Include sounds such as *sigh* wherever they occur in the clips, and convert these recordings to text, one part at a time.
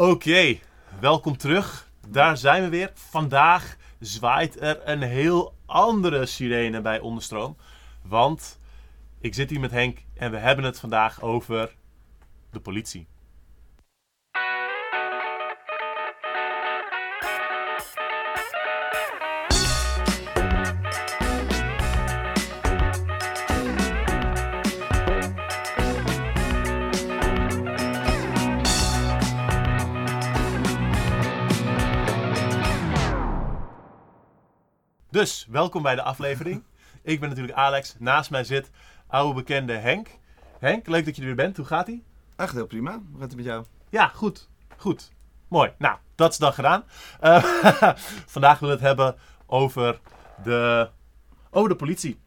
Oké, welkom terug. Daar zijn we weer. Vandaag zwaait er een heel andere sirene bij Onderstroom. Want ik zit hier met Henk en we hebben het vandaag over de politie. Dus, welkom bij de aflevering. Ik ben natuurlijk Alex. Naast mij zit oude bekende Henk. Henk, leuk dat je er weer bent. Hoe gaat ie? Echt heel prima. Hoe gaat het met jou? Ja, goed. Goed. Mooi. Nou, dat is dan gedaan. Uh, *laughs* vandaag willen we het hebben over de, over de politie.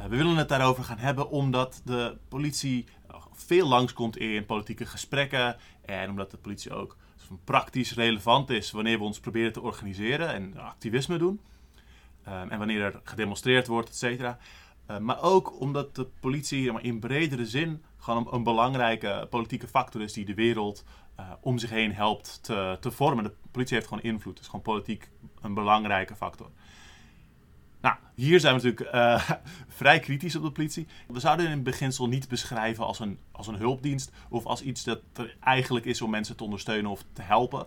Uh, we willen het daarover gaan hebben omdat de politie veel langskomt in politieke gesprekken. En omdat de politie ook praktisch relevant is wanneer we ons proberen te organiseren en activisme doen. Um, en wanneer er gedemonstreerd wordt, et cetera. Uh, maar ook omdat de politie in bredere zin gewoon een, belangrijke politieke factor is die de wereld uh, om zich heen helpt te, te vormen. De politie heeft gewoon invloed. Is gewoon politiek een belangrijke factor. Nou, hier zijn we natuurlijk uh, *laughs* vrij kritisch op de politie. We zouden in het beginsel niet beschrijven als een, als een hulpdienst of als iets dat er eigenlijk is om mensen te ondersteunen of te helpen.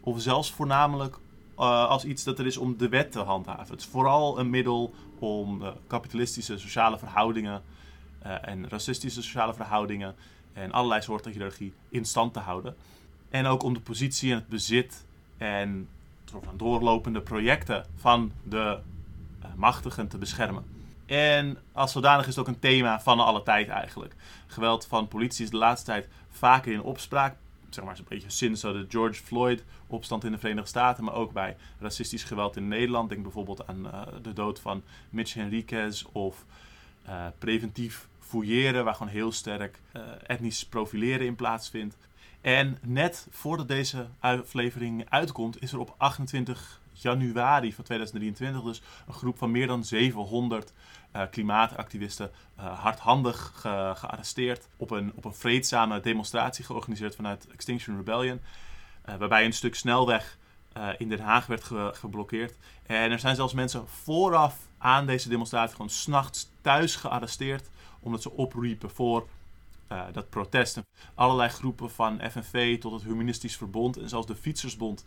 Of zelfs voornamelijk uh, als iets dat er is om de wet te handhaven. Het is vooral een middel om uh, kapitalistische sociale verhoudingen uh, en racistische sociale verhoudingen en allerlei soorten hiërarchie in stand te houden. En ook om de positie en het bezit en van doorlopende projecten van de machtigen te beschermen. En als zodanig is het ook een thema van alle tijd eigenlijk. Geweld van politie is de laatste tijd vaker in opspraak zeg maar, zo'n beetje sinds de George Floyd opstand in de Verenigde Staten, maar ook bij racistisch geweld in Nederland. Denk bijvoorbeeld aan uh, de dood van Mitch Henriquez of uh, preventief fouilleren, waar gewoon heel sterk etnisch profileren in plaatsvindt. En net voordat deze aflevering uitkomt, is er op 28 januari van 2023 dus een groep van meer dan 700 uh, klimaatactivisten uh, hardhandig ge gearresteerd. Op een, op een vreedzame demonstratie georganiseerd vanuit Extinction Rebellion. Uh, waarbij een stuk snelweg in Den Haag werd ge geblokkeerd. En er zijn zelfs mensen vooraf aan deze demonstratie gewoon s'nachts thuis gearresteerd. Omdat ze opriepen voor dat protest. Allerlei groepen van FNV tot het Humanistisch Verbond en zelfs de Fietsersbond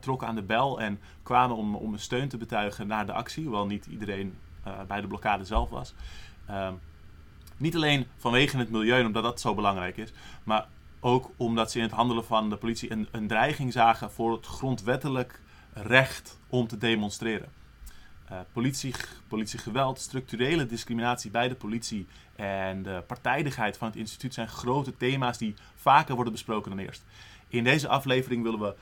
trokken aan de bel en kwamen om, om steun te betuigen naar de actie. Hoewel niet iedereen bij de blokkade zelf was. niet alleen vanwege het milieu, omdat dat zo belangrijk is, maar ook omdat ze in het handelen van de politie een, een dreiging zagen voor het grondwettelijk recht om te demonstreren. Uh, politie, politiegeweld, structurele discriminatie bij de politie en de partijdigheid van het instituut zijn grote thema's die vaker worden besproken dan eerst. In deze aflevering willen we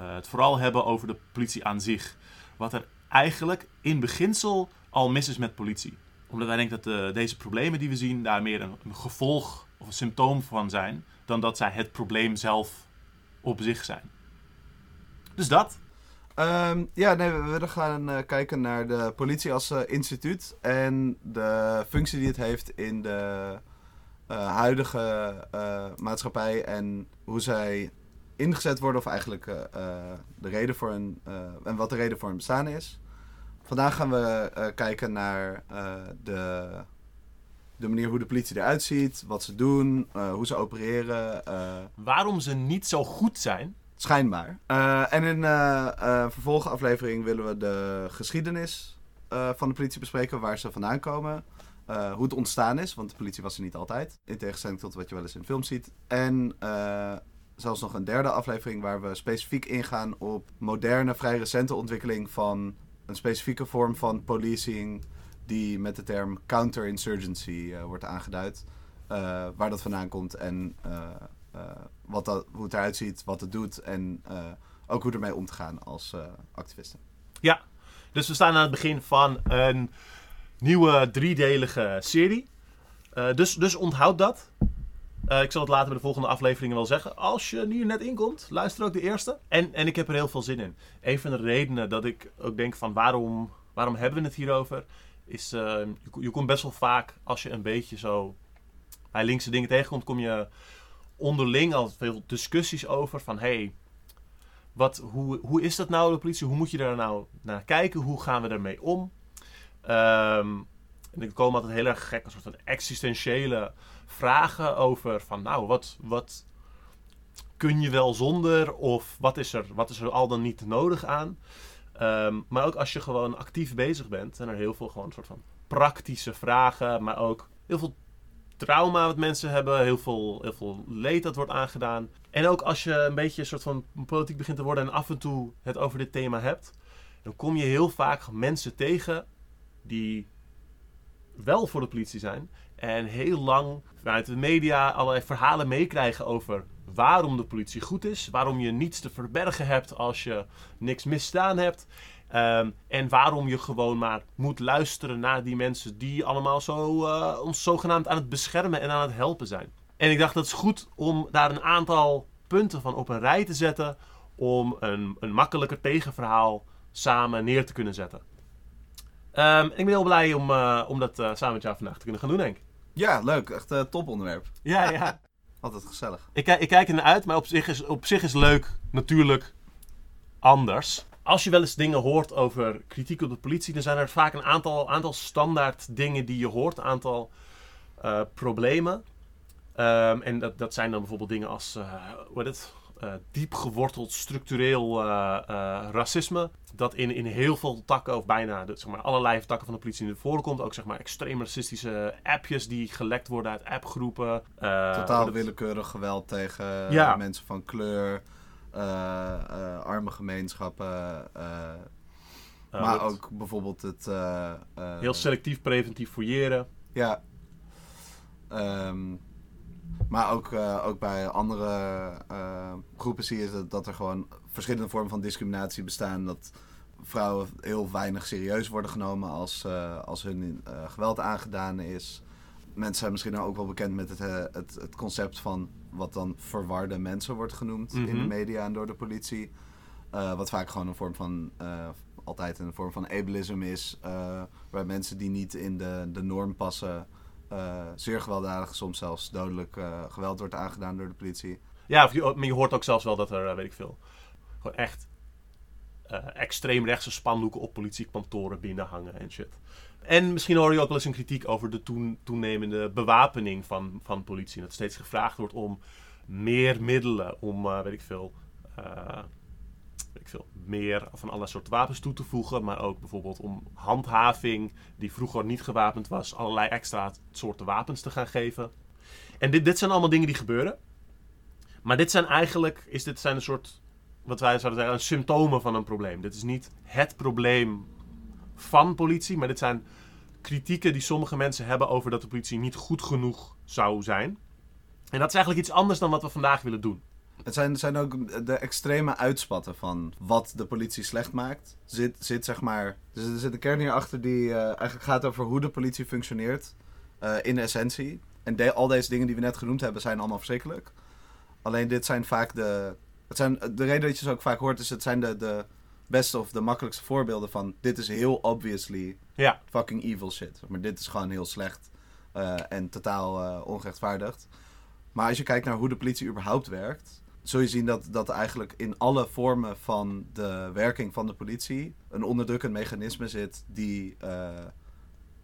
uh, het vooral hebben over de politie aan zich. Wat er eigenlijk in beginsel al mis is met politie. Omdat wij denken dat uh, deze problemen die we zien daar meer een, gevolg of een symptoom van zijn, dan dat zij het probleem zelf op zich zijn. Dus dat. Um, ja, nee, we willen gaan uh, kijken naar de politie als uh, instituut en de functie die het heeft in de huidige maatschappij en hoe zij ingezet worden of eigenlijk de reden voor hun, en wat de reden voor hun bestaan is. Vandaag gaan we kijken naar de, de manier hoe de politie eruit ziet, wat ze doen, hoe ze opereren. Waarom ze niet zo goed zijn Schijnbaar. En in uh, vervolgaflevering willen we de geschiedenis van de politie bespreken, waar ze vandaan komen. hoe het ontstaan is, want de politie was er niet altijd. In tegenstelling tot wat je wel eens in films ziet. En zelfs nog een derde aflevering waar we specifiek ingaan op moderne, vrij recente ontwikkeling van een specifieke vorm van policing die met de term counterinsurgency wordt aangeduid. waar dat vandaan komt en uh, wat dat, hoe het eruit ziet, wat het doet en ook hoe ermee om te gaan als activisten. Ja, dus we staan aan het begin van een nieuwe driedelige serie. dus, dus onthoud dat. Ik zal het later bij de volgende afleveringen wel zeggen. Als je hier net inkomt, luister ook de eerste. En, en ik heb er heel veel zin in. Een van de redenen dat ik ook denk van waarom, waarom hebben we het hierover... is je, je komt best wel vaak als je een beetje zo bij linkse dingen tegenkomt... kom je onderling al veel discussies over van hey, wat, hoe, hoe is dat nou de politie? Hoe moet je daar nou naar kijken? Hoe gaan we ermee om? Ehm, en er komen altijd heel erg gek, een soort van existentiële vragen over van nou, wat, wat kun je wel zonder? Of wat is er, wat is er al dan niet nodig aan? Ehm, maar ook als je gewoon actief bezig bent, zijn er heel veel gewoon soort van praktische vragen, maar ook heel veel trauma wat mensen hebben, heel veel, heel veel leed dat wordt aangedaan. En ook als je een beetje een soort van politiek begint te worden en af en toe het over dit thema hebt, dan kom je heel vaak mensen tegen die wel voor de politie zijn en heel lang vanuit de media allerlei verhalen meekrijgen over waarom de politie goed is, waarom je niets te verbergen hebt als je niks misdaan hebt. Ehm, en waarom je gewoon maar moet luisteren naar die mensen die allemaal zo, uh, ons zogenaamd aan het beschermen en aan het helpen zijn. En ik dacht dat is goed om daar een aantal punten van op een rij te zetten om een, een makkelijker tegenverhaal samen neer te kunnen zetten. Um, ik ben heel blij om, uh, om dat uh, samen met jou vandaag te kunnen gaan doen, Henk. Ja, leuk. Echt een top onderwerp. Ja, ja. *laughs* Altijd gezellig. Ik, ik kijk er naar uit, maar op zich, is, op zich is leuk natuurlijk anders als je wel eens dingen hoort over kritiek op de politie, dan zijn er vaak een aantal, aantal standaard dingen die je hoort, een aantal uh, problemen. Um, en dat, dat zijn dan bijvoorbeeld dingen als, uh, hoe heet het? Uh, diep geworteld structureel racisme. Dat in, in heel veel takken, of bijna de, zeg maar, allerlei takken van de politie in voorkomt. Ook zeg maar, extreem racistische appjes die gelekt worden uit appgroepen. Totaal willekeurig geweld tegen ja. mensen van kleur. Eh, eh, arme gemeenschappen. Eh, maar ook bijvoorbeeld het... heel selectief preventief fouilleren. Ja. Um, maar ook, ook bij andere groepen zie je dat, dat er gewoon verschillende vormen van discriminatie bestaan. Dat vrouwen heel weinig serieus worden genomen als, als hun geweld aangedaan is. Mensen zijn misschien ook wel bekend met het, het, het concept van wat dan verwarde mensen wordt genoemd in de mhm. media en door de politie. Wat vaak gewoon een vorm van, altijd een vorm van ableism is. Waar mensen die niet in de, de norm passen, zeer gewelddadig, soms zelfs dodelijk geweld wordt aangedaan door de politie. Ja, of je, maar je hoort ook zelfs wel dat er, weet ik veel, gewoon echt extreemrechtse spandoeken op politiekantoren binnenhangen en shit. En misschien hoor je ook wel eens een kritiek over de toenemende bewapening van, van politie. Dat steeds gevraagd wordt om meer middelen, om, weet ik veel, veel, meer van allerlei soorten wapens toe te voegen. Maar ook bijvoorbeeld om handhaving, die vroeger niet gewapend was, allerlei extra soorten wapens te gaan geven. En dit, dit zijn allemaal dingen die gebeuren. Maar dit zijn eigenlijk, is dit zijn een soort, wat wij zouden zeggen, symptomen van een probleem. Dit is niet het probleem van politie, maar dit zijn kritieken die sommige mensen hebben over dat de politie niet goed genoeg zou zijn. En dat is eigenlijk iets anders dan wat we vandaag willen doen. Het zijn, zijn ook de extreme uitspatten van wat de politie slecht maakt. Zit, zit zeg maar. Dus er zit een kern hierachter die uh, eigenlijk gaat over hoe de politie functioneert. Uh, in essentie. En al deze dingen die we net genoemd hebben zijn allemaal verschrikkelijk. Alleen dit zijn vaak de. Het zijn, de reden dat je ze ook vaak hoort is: het zijn de, de beste of de makkelijkste voorbeelden van dit is heel obviously ja. fucking evil shit. Maar dit is gewoon heel slecht uh, en totaal ongerechtvaardigd. Maar als je kijkt naar hoe de politie überhaupt werkt, zul je zien dat, dat eigenlijk in alle vormen van de werking van de politie een onderdrukkend mechanisme zit die uh,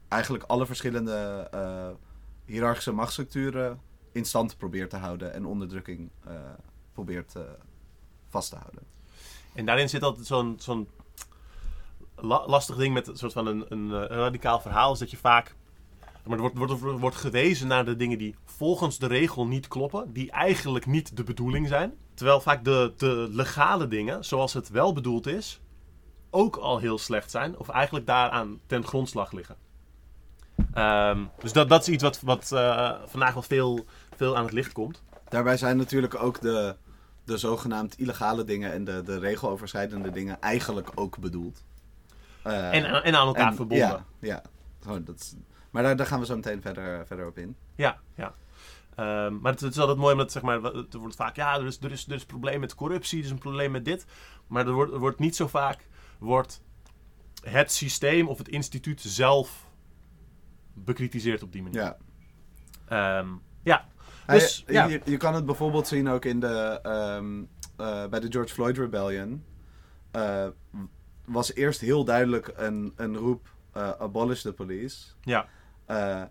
eigenlijk alle verschillende hiërarchische machtsstructuren in stand probeert te houden en onderdrukking probeert vast te houden. En daarin zit altijd zo'n zo'n lastig ding met een soort van een, een, een, radicaal verhaal. Is dat je vaak. Maar er wordt, wordt, wordt gewezen naar de dingen die volgens de regel niet kloppen. Die eigenlijk niet de bedoeling zijn. Terwijl vaak de, de legale dingen, zoals het wel bedoeld is, ook al heel slecht zijn. Of eigenlijk daaraan ten grondslag liggen. Um, dus dat, dat is iets wat, wat uh, vandaag wel veel, veel aan het licht komt. Daarbij zijn natuurlijk ook de, de zogenaamd illegale dingen en de, de regeloverschrijdende dingen eigenlijk ook bedoeld. Uh, en, en aan elkaar verbonden. Ja, ja. Gewoon, dat is, maar daar, daar gaan we zo meteen verder, verder op in. Ja, ja. Um, maar het, het, is altijd mooi omdat zeg maar, het wordt vaak, ja, er is, er, is, er is een probleem met corruptie, er is een probleem met dit. Maar er wordt, er wordt niet zo vaak wordt het systeem of het instituut zelf bekritiseerd op die manier. Ja. Um, ja, Dus, Hij- ja. je, je kan het bijvoorbeeld zien ook in de, ehm, eh, bij de George Floyd Rebellion. Eh, was eerst heel duidelijk een, een roep eh, abolish the police. Ja. Eh,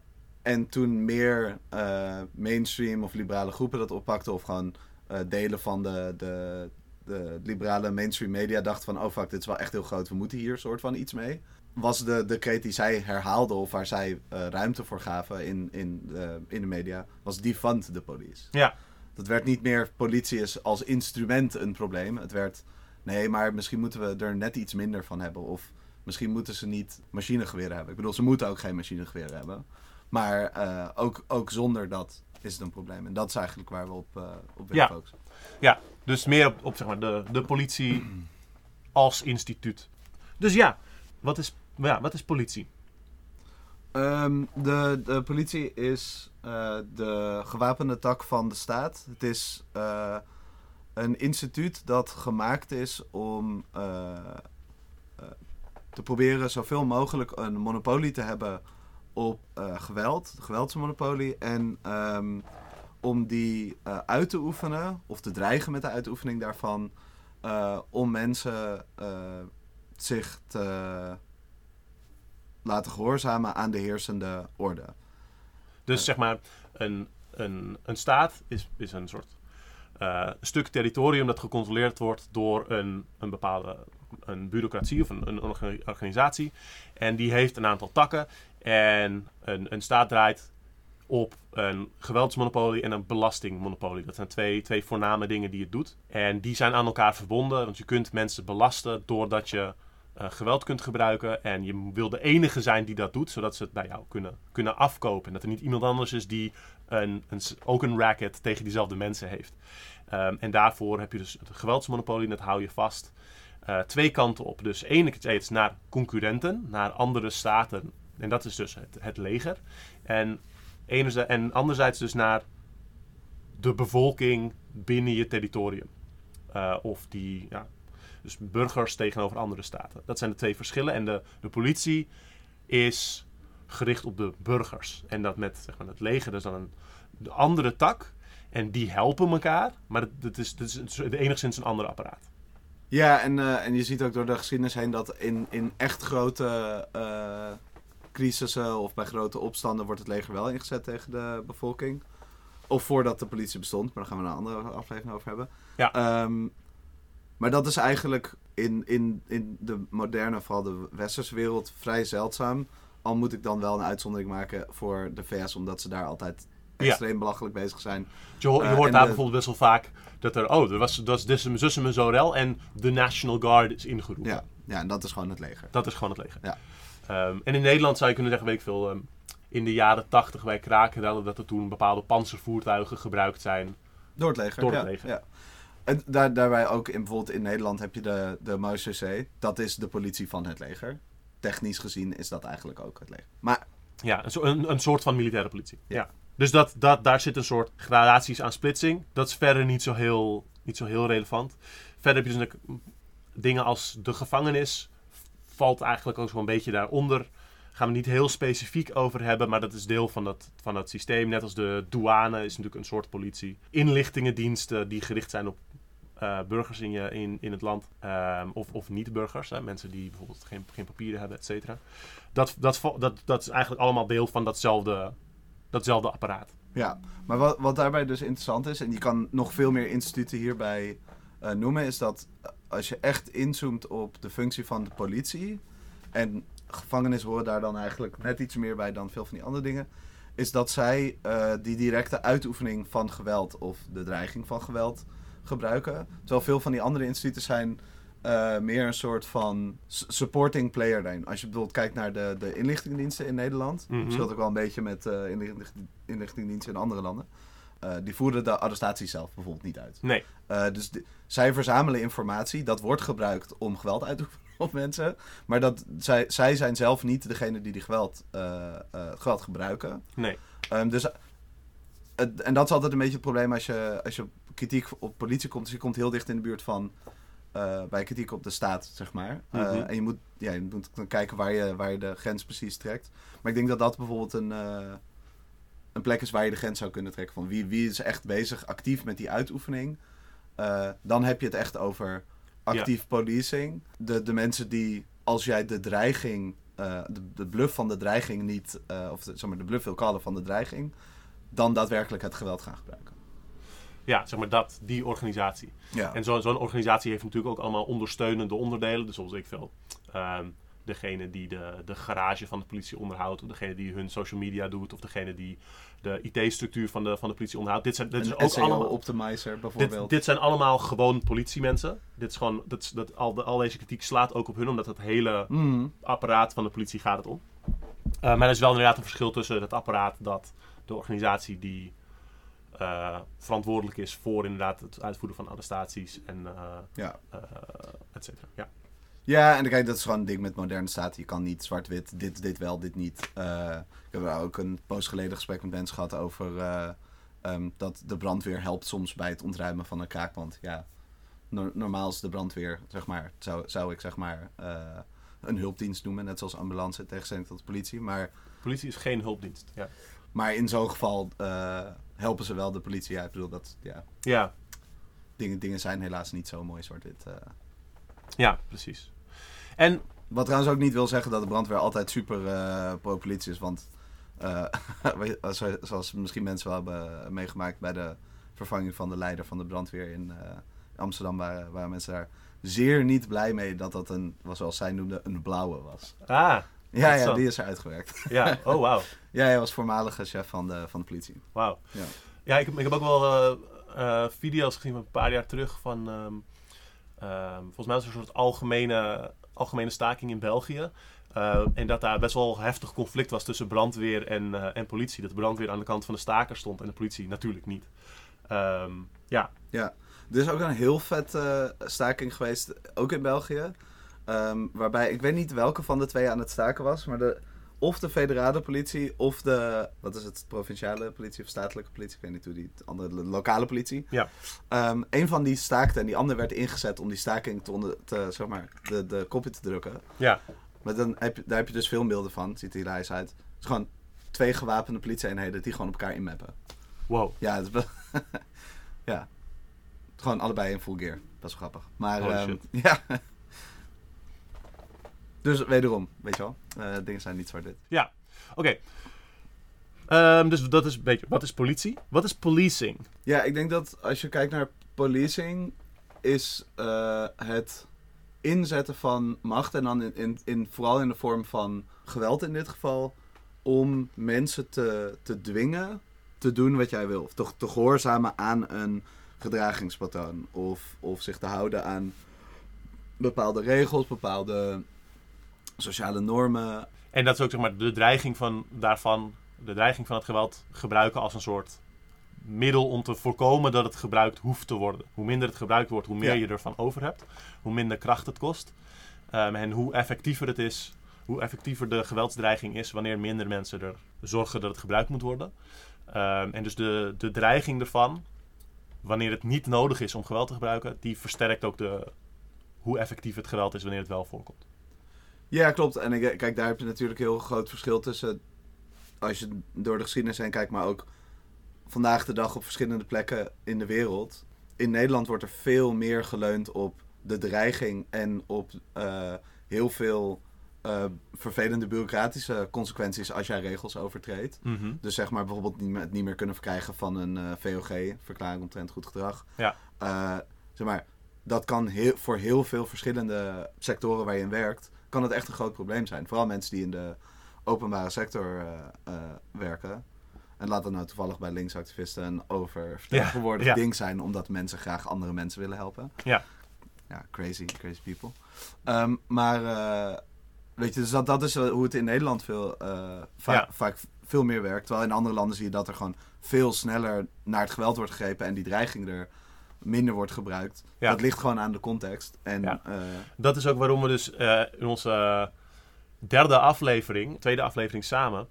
en toen meer eh, mainstream of liberale groepen dat oppakten, of gewoon eh, delen van de, de, de liberale mainstream media dachten van, oh fuck, dit is wel echt heel groot, we moeten hier soort van iets mee. Was de, de kreet die zij herhaalden of waar zij ruimte voor gaven in, in, de, in de media, was defund the police. Ja. Dat werd niet meer politie is als instrument een probleem. Het werd, nee, maar misschien moeten we er net iets minder van hebben. Of misschien moeten ze niet machinegeweren hebben. Ik bedoel, ze moeten ook geen machinegeweren hebben. Maar eh, ook, ook zonder dat is het een probleem. En dat is eigenlijk waar we op, eh op willen Ja. focussen. Dus meer op, op zeg maar, de, de politie *clears throat* als instituut. Dus ja, wat is, ja, wat is politie? Ehm, de, de politie is eh, de gewapende tak van de staat. Het is een instituut dat gemaakt is om te proberen zoveel mogelijk een monopolie te hebben op eh, geweld, geweldsmonopolie. En ehm, om die eh, uit te oefenen, of te dreigen met de uitoefening daarvan, eh, om mensen zich te laten gehoorzamen aan de heersende orde. Dus zeg maar, een, een, een staat is, is een soort stuk territorium dat gecontroleerd wordt door een, een bepaalde een bureaucratie of een, een orga- organisatie. En die heeft een aantal takken. En een, een staat draait op een geweldsmonopolie en een belastingmonopolie. Dat zijn twee, twee voorname dingen die het doet. En die zijn aan elkaar verbonden, want je kunt mensen belasten doordat je eh, geweld kunt gebruiken. En je wil de enige zijn die dat doet, zodat ze het bij jou kunnen, kunnen afkopen. En dat er niet iemand anders is die een, een, ook een racket tegen diezelfde mensen heeft. Ehm, en daarvoor heb je dus het geweldsmonopolie, dat hou je vast. Eh, twee kanten op. Dus enerzijds naar concurrenten, naar andere staten. En dat is dus het, leger. En, enerzijds, en anderzijds dus naar de bevolking binnen je territorium. Eh, of die, ja, dus burgers tegenover andere staten. Dat zijn de twee verschillen. En de, de politie is gericht op de burgers. En dat met zeg maar, het leger, dat is dan een de andere tak. En die helpen elkaar. Maar het, het is, het is enigszins een ander apparaat. Ja, en, eh, en je ziet ook door de geschiedenis heen dat in, in echt grote eh crisissen of bij grote opstanden wordt het leger wel ingezet tegen de bevolking. Of voordat de politie bestond, maar daar gaan we een andere aflevering over hebben. Ja. Ehm, maar dat is eigenlijk in, in, in de moderne, vooral de westerse wereld, vrij zeldzaam. Al moet ik dan wel een uitzondering maken voor de VS, omdat ze daar altijd Ja. extreem belachelijk bezig zijn. Je, ho- je Eh, hoort en daar de- bijvoorbeeld best wel vaak dat er, oh, er was, dat is dus zussen me zo rel en de National Guard is ingeroepen. Ja, ja, en dat is gewoon het leger. Dat is gewoon het leger. Ja. Ehm, en in Nederland zou je kunnen zeggen, weet ik veel, ehm, in de jaren tachtig bij Krakenrellen, dat er toen bepaalde panzervoertuigen gebruikt zijn. Door het leger. Door het ja, leger. Ja. En daar, daarbij ook in, bijvoorbeeld in Nederland heb je de, de MAUCC. Dat is de politie van het leger. Technisch gezien is dat eigenlijk ook het leger. Maar Ja, een, een, een soort van militaire politie. Ja. Ja. Dus dat, dat, daar zit een soort gradaties aan splitsing. Dat is verder niet zo heel, niet zo heel relevant. Verder heb je dus dingen als de gevangenis. Valt eigenlijk ook zo'n beetje daaronder. Gaan we niet heel specifiek over hebben, maar dat is deel van dat, van dat systeem. Net als de douane is natuurlijk een soort politie. Inlichtingendiensten die gericht zijn op eh, burgers in, je, in, in het land. Ehm, of, of niet-burgers, mensen die bijvoorbeeld geen, geen papieren hebben, et cetera. Dat, dat, dat, dat is eigenlijk allemaal deel van datzelfde, datzelfde apparaat. ja, maar wat, wat daarbij dus interessant is, en je kan nog veel meer instituten hierbij eh, noemen, is dat eh, als je echt inzoomt op de functie van de politie, en gevangenis horen daar dan eigenlijk net iets meer bij dan veel van die andere dingen, is dat zij eh, die directe uitoefening van geweld of de dreiging van geweld gebruiken. Terwijl veel van die andere instituten zijn eh, meer een soort van supporting player daarin. Als je bijvoorbeeld kijkt naar de, de inlichtingendiensten in Nederland, Mhm. verschilt ook wel een beetje met inlichting, inlichtingendiensten in andere landen. Eh, die voeren de arrestatie zelf bijvoorbeeld niet uit. Nee. Dus zij verzamelen informatie, dat wordt gebruikt om geweld uit te oefenen op mensen. Maar dat, zij, zij zijn zelf niet degene die die geweld, geweld gebruiken. Nee. Ehm, dus, het- en dat is altijd een beetje het probleem als je, als je kritiek op politie komt. Dus je komt heel dicht in de buurt van eh, bij kritiek op de staat, zeg maar. Eh, Mhm. en je moet, ja, je moet dan kijken waar je, waar je de grens precies trekt. Maar ik denk dat dat bijvoorbeeld een, eh, een plek is waar je de grens zou kunnen trekken van wie, wie is echt bezig actief met die uitoefening. Dan heb je het echt over actief policing. De, de mensen die, als jij de dreiging, de, de bluff van de dreiging niet, of de, zeg maar, de bluff wil callen van de dreiging, dan daadwerkelijk het geweld gaan gebruiken. Ja, zeg maar dat, die organisatie. Ja. En zo- zo'n organisatie heeft natuurlijk ook allemaal ondersteunende onderdelen. Dus zoals ik veel. ehm, degene die de, de garage van de politie onderhoudt. Of degene die hun social media doet. Of degene die de IT-structuur van de, van de politie onderhoudt. Dit zijn, dit is ook allemaal... optimizer Dit, bijvoorbeeld. dit zijn allemaal gewoon politiemensen. Dit is gewoon, dat, dat, al, de, al deze kritiek slaat ook op hun, omdat het hele Mhm. apparaat van de politie gaat het om. Eh, maar er is wel inderdaad een verschil tussen het apparaat dat de organisatie die eh, verantwoordelijk is voor inderdaad het uitvoeren van arrestaties en eh Ja. eh, et cetera. Ja. Ja, en kijk, dat is gewoon een ding met moderne staten. Je kan niet zwart-wit, dit, dit wel, dit niet. Ik heb daar ook een poos geleden gesprek met mensen gehad over eh, ehm, dat de brandweer helpt soms bij het ontruimen van een kraakpand. Ja, no- normaal is de brandweer, zeg maar, zou, zou ik zeg maar een hulpdienst noemen, net zoals ambulance in tegenstelling tot de politie. Maar, Politie is geen hulpdienst. Ja, maar in zo'n geval helpen ze wel de politie. Ja, ik bedoel dat, ja, ja, dingen, dingen zijn helaas niet zo mooi zwart-wit. eh. ja precies. En Wat trouwens ook niet wil zeggen dat de brandweer altijd super eh, pro-politie is. Want *laughs* zo- zoals misschien mensen wel hebben meegemaakt bij de vervanging van de leider van de brandweer in Amsterdam, waren, waren mensen daar zeer niet blij mee dat dat een, was zoals zij noemde, een blauwe was. ah, Ja, ja, die is er uitgewerkt. *laughs* ja, oh wauw. ja, hij was voormalige chef van de, van de politie. Wauw. Ja. Ja, ik heb, ik heb ook wel eh, eh, video's gezien van een paar jaar terug van... ehm, ehm, volgens mij was er een soort algemene, algemene staking in België. Eh, en dat daar best wel heftig conflict was tussen brandweer en, en politie. Dat de brandweer aan de kant van de staker stond en de politie natuurlijk niet. Ehm, ja, Ja, er is ook een heel vet eh, staking geweest, ook in België. Ehm, waarbij, ik weet niet welke van de twee aan het staken was, maar de, of de federale politie of de, wat is het, provinciale politie of statelijke politie, ik weet niet hoe die, andere, de lokale politie. Ja. Ehm, een van die staakte en die andere werd ingezet om die staking te, onder, te zeg maar, de, de kopje te drukken. ja, Maar dan heb je, daar heb je dus filmbeelden van, het ziet er hilarisch uit. Het is gewoon twee gewapende politieeenheden die gewoon op elkaar inmappen. wow. Ja, het is *laughs* ja. Gewoon allebei in full gear. Best wel grappig. Maar shit. *laughs* ja. Dus wederom, weet je wel. eh, dingen zijn niet zwart-wit. Ja, oké. Ehm, dus dat is een beetje... Wat is politie? Wat is policing? Ja, ik denk dat als je kijkt naar policing, is eh, het inzetten van macht en dan in, in, in, vooral in de vorm van geweld in dit geval, om mensen te, te dwingen te doen wat jij wil. Of te, te gehoorzamen aan een gedragingspatroon. Of, of zich te houden aan bepaalde regels, bepaalde sociale normen. En dat is ook zeg maar de dreiging van daarvan, de dreiging van het geweld gebruiken als een soort middel om te voorkomen dat het gebruikt hoeft te worden. Hoe minder het gebruikt wordt, hoe meer Ja. je ervan over hebt, hoe minder kracht het kost. Ehm, en hoe effectiever het is, hoe effectiever de geweldsdreiging is wanneer minder mensen er zorgen dat het gebruikt moet worden. Ehm, en dus de, de dreiging ervan, wanneer het niet nodig is om geweld te gebruiken, die versterkt ook de, hoe effectief het geweld is wanneer het wel voorkomt. Ja, klopt. En ik, kijk, daar heb je natuurlijk een heel groot verschil tussen. Als je door de geschiedenis heen kijkt, maar ook vandaag de dag op verschillende plekken in de wereld. In Nederland wordt er veel meer geleund op de dreiging en op eh, heel veel eh, vervelende bureaucratische consequenties als jij regels overtreedt. Mhm. Dus zeg maar bijvoorbeeld niet meer, het niet meer kunnen verkrijgen van een eh, VOG, verklaring omtrent goed gedrag. Ja. Zeg maar, dat kan heel, voor heel veel verschillende sectoren waar je in werkt, kan het echt een groot probleem zijn. Vooral mensen die in de openbare sector eh, eh, werken. En laat dat nou toevallig bij linksactivisten een oververtegenwoordigd Ja, ja. ding zijn, omdat mensen graag andere mensen willen helpen. Ja. Ja, crazy, crazy people. Ehm, maar eh, weet je, dus dat, dat is hoe het in Nederland veel, va- Ja. vaak veel meer werkt. Terwijl in andere landen zie je dat er gewoon veel sneller naar het geweld wordt gegrepen en die dreiging er minder wordt gebruikt. Ja. Dat ligt gewoon aan de context. En Ja. eh, Dat is ook waarom we dus eh, in onze derde aflevering, tweede aflevering samen,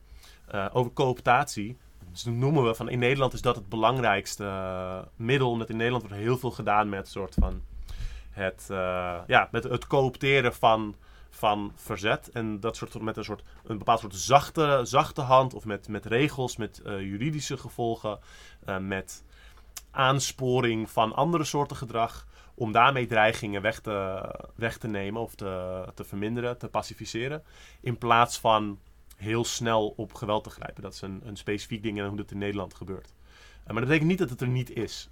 eh, over cooptatie. Dus noemen we van in Nederland is dat het belangrijkste middel. Omdat in Nederland wordt heel veel gedaan met soort van het, ja, met het coopteren van, van verzet. En dat soort met een, soort, een bepaald soort zachte, zachte hand, of met, met regels, met juridische gevolgen, met aansporing van andere soorten gedrag. Om daarmee dreigingen weg te, weg te nemen of te, te verminderen, te pacificeren. In plaats van heel snel op geweld te grijpen. Dat is een, een specifiek ding en hoe dat in Nederland gebeurt. Uh, maar dat betekent niet dat het er niet is.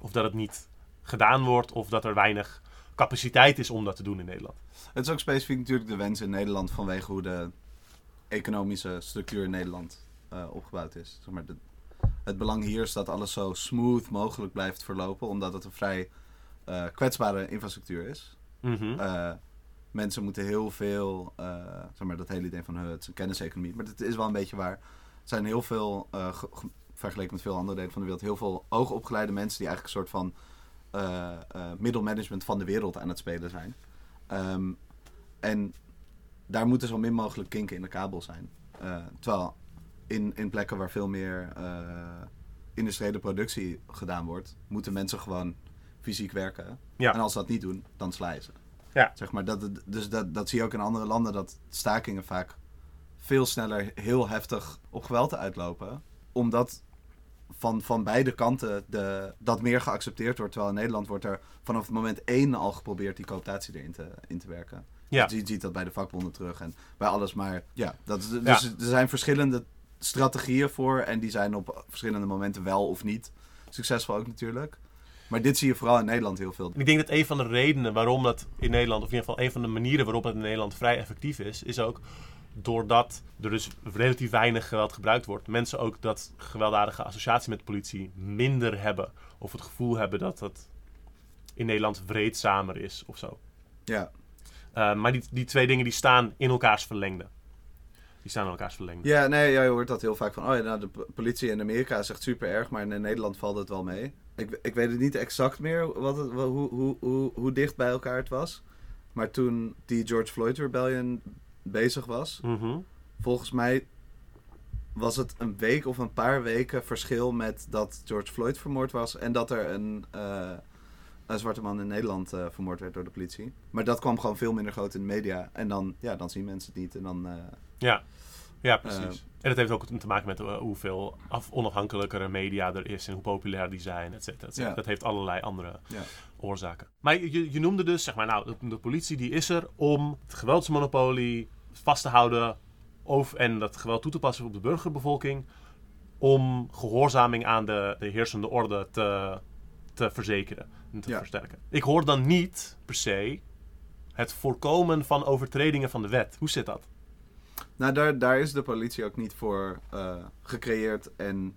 Of dat het niet gedaan wordt, of dat er weinig capaciteit is om dat te doen in Nederland. Het is ook specifiek natuurlijk de wens in Nederland vanwege hoe de economische structuur in Nederland uh, opgebouwd is. Zeg maar, de, het belang hier is dat alles zo smooth mogelijk blijft verlopen, omdat het een vrij uh, kwetsbare infrastructuur is. Mm -hmm. uh, mensen moeten heel veel, zeg maar dat hele idee van het is een kenniseconomie, maar het is wel een beetje waar. Er zijn heel veel, vergeleken met veel andere delen van de wereld, heel veel hoogopgeleide mensen die eigenlijk een soort van middelmanagement van de wereld aan het spelen zijn. Um, en daar moeten zo min mogelijk kinken in de kabel zijn. Terwijl in, in plekken waar veel meer industriële productie gedaan wordt, moeten mensen gewoon fysiek werken. Ja. En als ze dat niet doen, dan sla je ze. Ja. Zeg maar, dat, dus dat, dat zie je ook in andere landen, dat stakingen vaak veel sneller heel heftig op geweld uitlopen. Omdat van, van beide kanten de, dat meer geaccepteerd wordt. Terwijl in Nederland wordt er vanaf het moment één al geprobeerd die cooptatie erin te, in te werken. Ja. Dus je ziet dat bij de vakbonden terug en bij alles. Maar ja, dat, is- dus er zijn verschillende strategieën voor. En die zijn op verschillende momenten wel of niet succesvol ook natuurlijk. Maar dit zie je vooral in Nederland heel veel. Ik denk dat een van de redenen waarom dat in Nederland, of in ieder geval een van de manieren waarop het in Nederland vrij effectief is, is ook doordat er dus relatief weinig geweld gebruikt wordt, mensen ook dat gewelddadige associatie met de politie minder hebben. Of het gevoel hebben dat het in Nederland vreedzamer is of zo. Ja, Uh, maar die, die twee dingen die staan in elkaars verlengde. Die staan in elkaars verlengde. ja nee, ja, je hoort dat heel vaak van... Oh ja, nou, de politie in Amerika is echt super erg, maar in Nederland valt het wel mee. Ik, ik weet het niet exact meer wat het, hoe, hoe, hoe, hoe dicht bij elkaar het was. Maar toen die George Floyd Rebellion bezig was... Mhm. volgens mij was het een week of een paar weken verschil met dat George Floyd vermoord was en dat er een, eh, een zwarte man in Nederland eh, vermoord werd door de politie. Maar dat kwam gewoon veel minder groot in de media. En dan, ja, dan zien mensen het niet. En dan, eh, Ja. Ja, precies. Eh. en dat heeft ook te maken met eh, hoeveel af, onafhankelijkere media er is en hoe populair die zijn, et cetera, et cetera. Ja. Dat heeft allerlei andere ja. oorzaken. Maar je, je noemde dus, zeg maar, nou, de, de politie die is er om het geweldsmonopolie vast te houden over, en dat geweld toe te passen op de burgerbevolking, om gehoorzaming aan de, de heersende orde te, te verzekeren en te Ja. versterken. Ik hoor dan niet per se het voorkomen van overtredingen van de wet. Hoe zit dat? Nou, daar, daar is de politie ook niet voor eh, gecreëerd en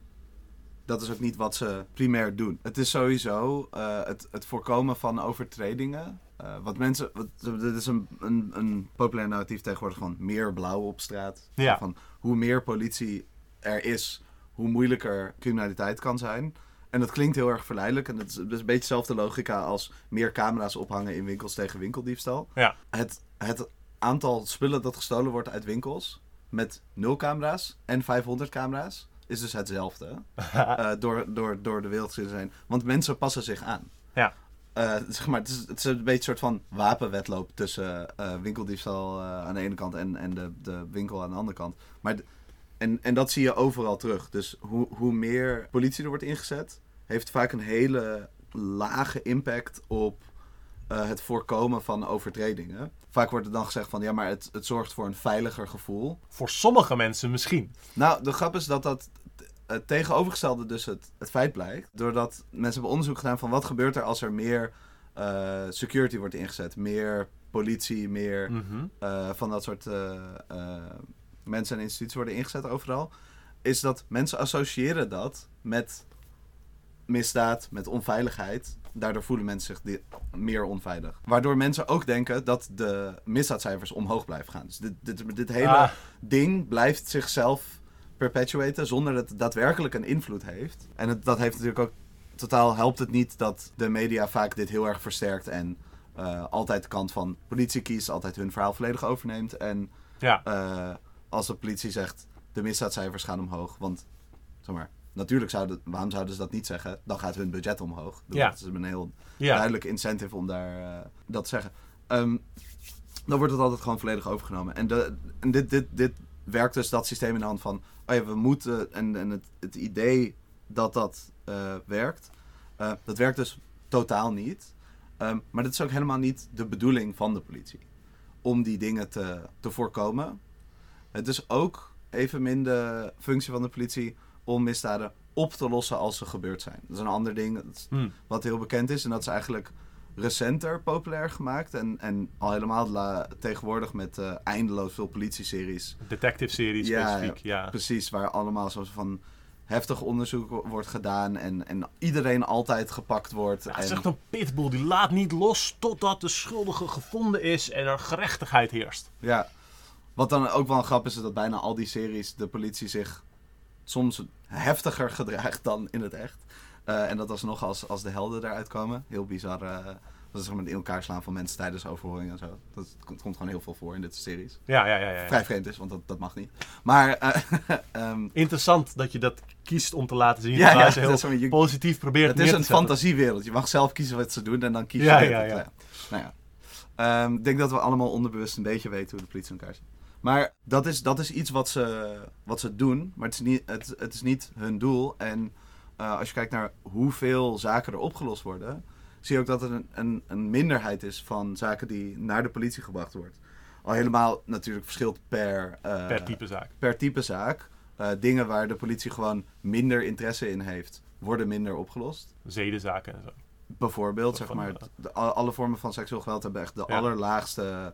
dat is ook niet wat ze primair doen. Het is sowieso eh, het, het voorkomen van overtredingen. Eh, wat mensen, wat, dit is een, een, een populair narratief tegenwoordig van meer blauw op straat. Ja. Van hoe meer politie er is, hoe moeilijker criminaliteit kan zijn. En dat klinkt heel erg verleidelijk. En het is, het is een beetje dezelfde logica als meer camera's ophangen in winkels tegen winkeldiefstal. Ja. Het, het aantal spullen dat gestolen wordt uit winkels met 0 camera's en 500 camera's is dus hetzelfde. *laughs* eh, door, door, door de wereld zijn. Want mensen passen zich aan. Ja. Eh, zeg maar, het, is, het is een beetje een soort van wapenwedloop tussen eh, winkeldiefstal aan de ene kant en, en de, de winkel aan de andere kant. Maar en, en dat zie je overal terug. Dus hoe, hoe meer politie er wordt ingezet, heeft vaak een hele lage impact op het voorkomen van overtredingen. Vaak wordt er dan gezegd van ja, maar het, het zorgt voor een veiliger gevoel. Voor sommige mensen misschien. Nou, de grap is dat dat het tegenovergestelde dus het, het feit blijkt. Doordat mensen hebben onderzoek gedaan van wat gebeurt er als er meer eh, security wordt ingezet. Meer politie, meer Mhm. eh, van dat soort eh, eh, mensen en instituties worden ingezet overal. Is dat mensen associëren dat met misdaad, met onveiligheid. Daardoor voelen mensen zich meer onveilig. Waardoor mensen ook denken dat de misdaadcijfers omhoog blijven gaan. Dus dit, dit, dit hele Ah. ding blijft zichzelf perpetuaten zonder dat het daadwerkelijk een invloed heeft. En het, dat heeft natuurlijk ook totaal helpt het niet dat de media vaak dit heel erg versterkt en eh, altijd de kant van politie kiest, altijd hun verhaal volledig overneemt. En Ja. eh, als de politie zegt de misdaadcijfers gaan omhoog, want zeg maar, natuurlijk zouden, waarom zouden ze dat niet zeggen? Dan gaat hun budget omhoog. Dus Ja. Dat is een heel Ja. duidelijk incentive om daar eh, dat te zeggen. Ehm, dan wordt het altijd gewoon volledig overgenomen. En, de, en dit, dit, dit werkt dus dat systeem in de hand van, oh ja, we moeten, en, en het, het idee dat dat eh, werkt, eh, dat werkt dus totaal niet. Ehm, maar dat is ook helemaal niet de bedoeling van de politie. Om die dingen te, te voorkomen. Het is ook evenmin de functie van de politie om misdaden op te lossen als ze gebeurd zijn. Dat is een ander ding dat is- Hm. wat heel bekend is. En dat is eigenlijk recenter populair gemaakt. En, en al helemaal la- tegenwoordig met eh, eindeloos veel politieseries. Detective series Ja, specifiek, ja. Precies, waar allemaal zo van heftig onderzoek wo- wordt gedaan. En, en iedereen altijd gepakt wordt. Ja, het is en, echt een pitbull, die laat niet los totdat de schuldige gevonden is en er gerechtigheid heerst. Ja. Wat dan ook wel een grap is, is dat bijna al die series de politie zich soms heftiger gedraagt dan in het echt. Eh, en dat alsnog als, als de helden eruit komen. Heel bizar. eh, dat is het in elkaar slaan van mensen tijdens overhoring en zo. Dat komt, komt gewoon heel veel voor in dit series. Ja, ja, ja. ja, ja. Vrij vreemd is, want dat, dat mag niet. Maar eh, *laughs* ehm, Interessant dat je dat kiest om te laten zien. Ja, ja, ze dat heel is wel- je- positief probeert het is een fantasiewereld. Je mag zelf kiezen wat ze doen en dan kies je Ja, ja, ja. Nou ja. Ehm, ik denk dat we allemaal onderbewust een beetje weten hoe de politie in elkaar zit. Maar dat is, dat is iets wat ze, wat ze doen, maar het is niet, het, het is niet hun doel. En eh, als je kijkt naar hoeveel zaken er opgelost worden, zie je ook dat er een, een, een minderheid is van zaken die naar de politie gebracht wordt. Al helemaal natuurlijk verschilt per, eh, Per type zaak. per type zaak. Eh, dingen waar de politie gewoon minder interesse in heeft, worden minder opgelost. Zedenzaken en zo. Bijvoorbeeld, zeg maar, de- alle vormen van seksueel geweld hebben echt de Ja. allerlaagste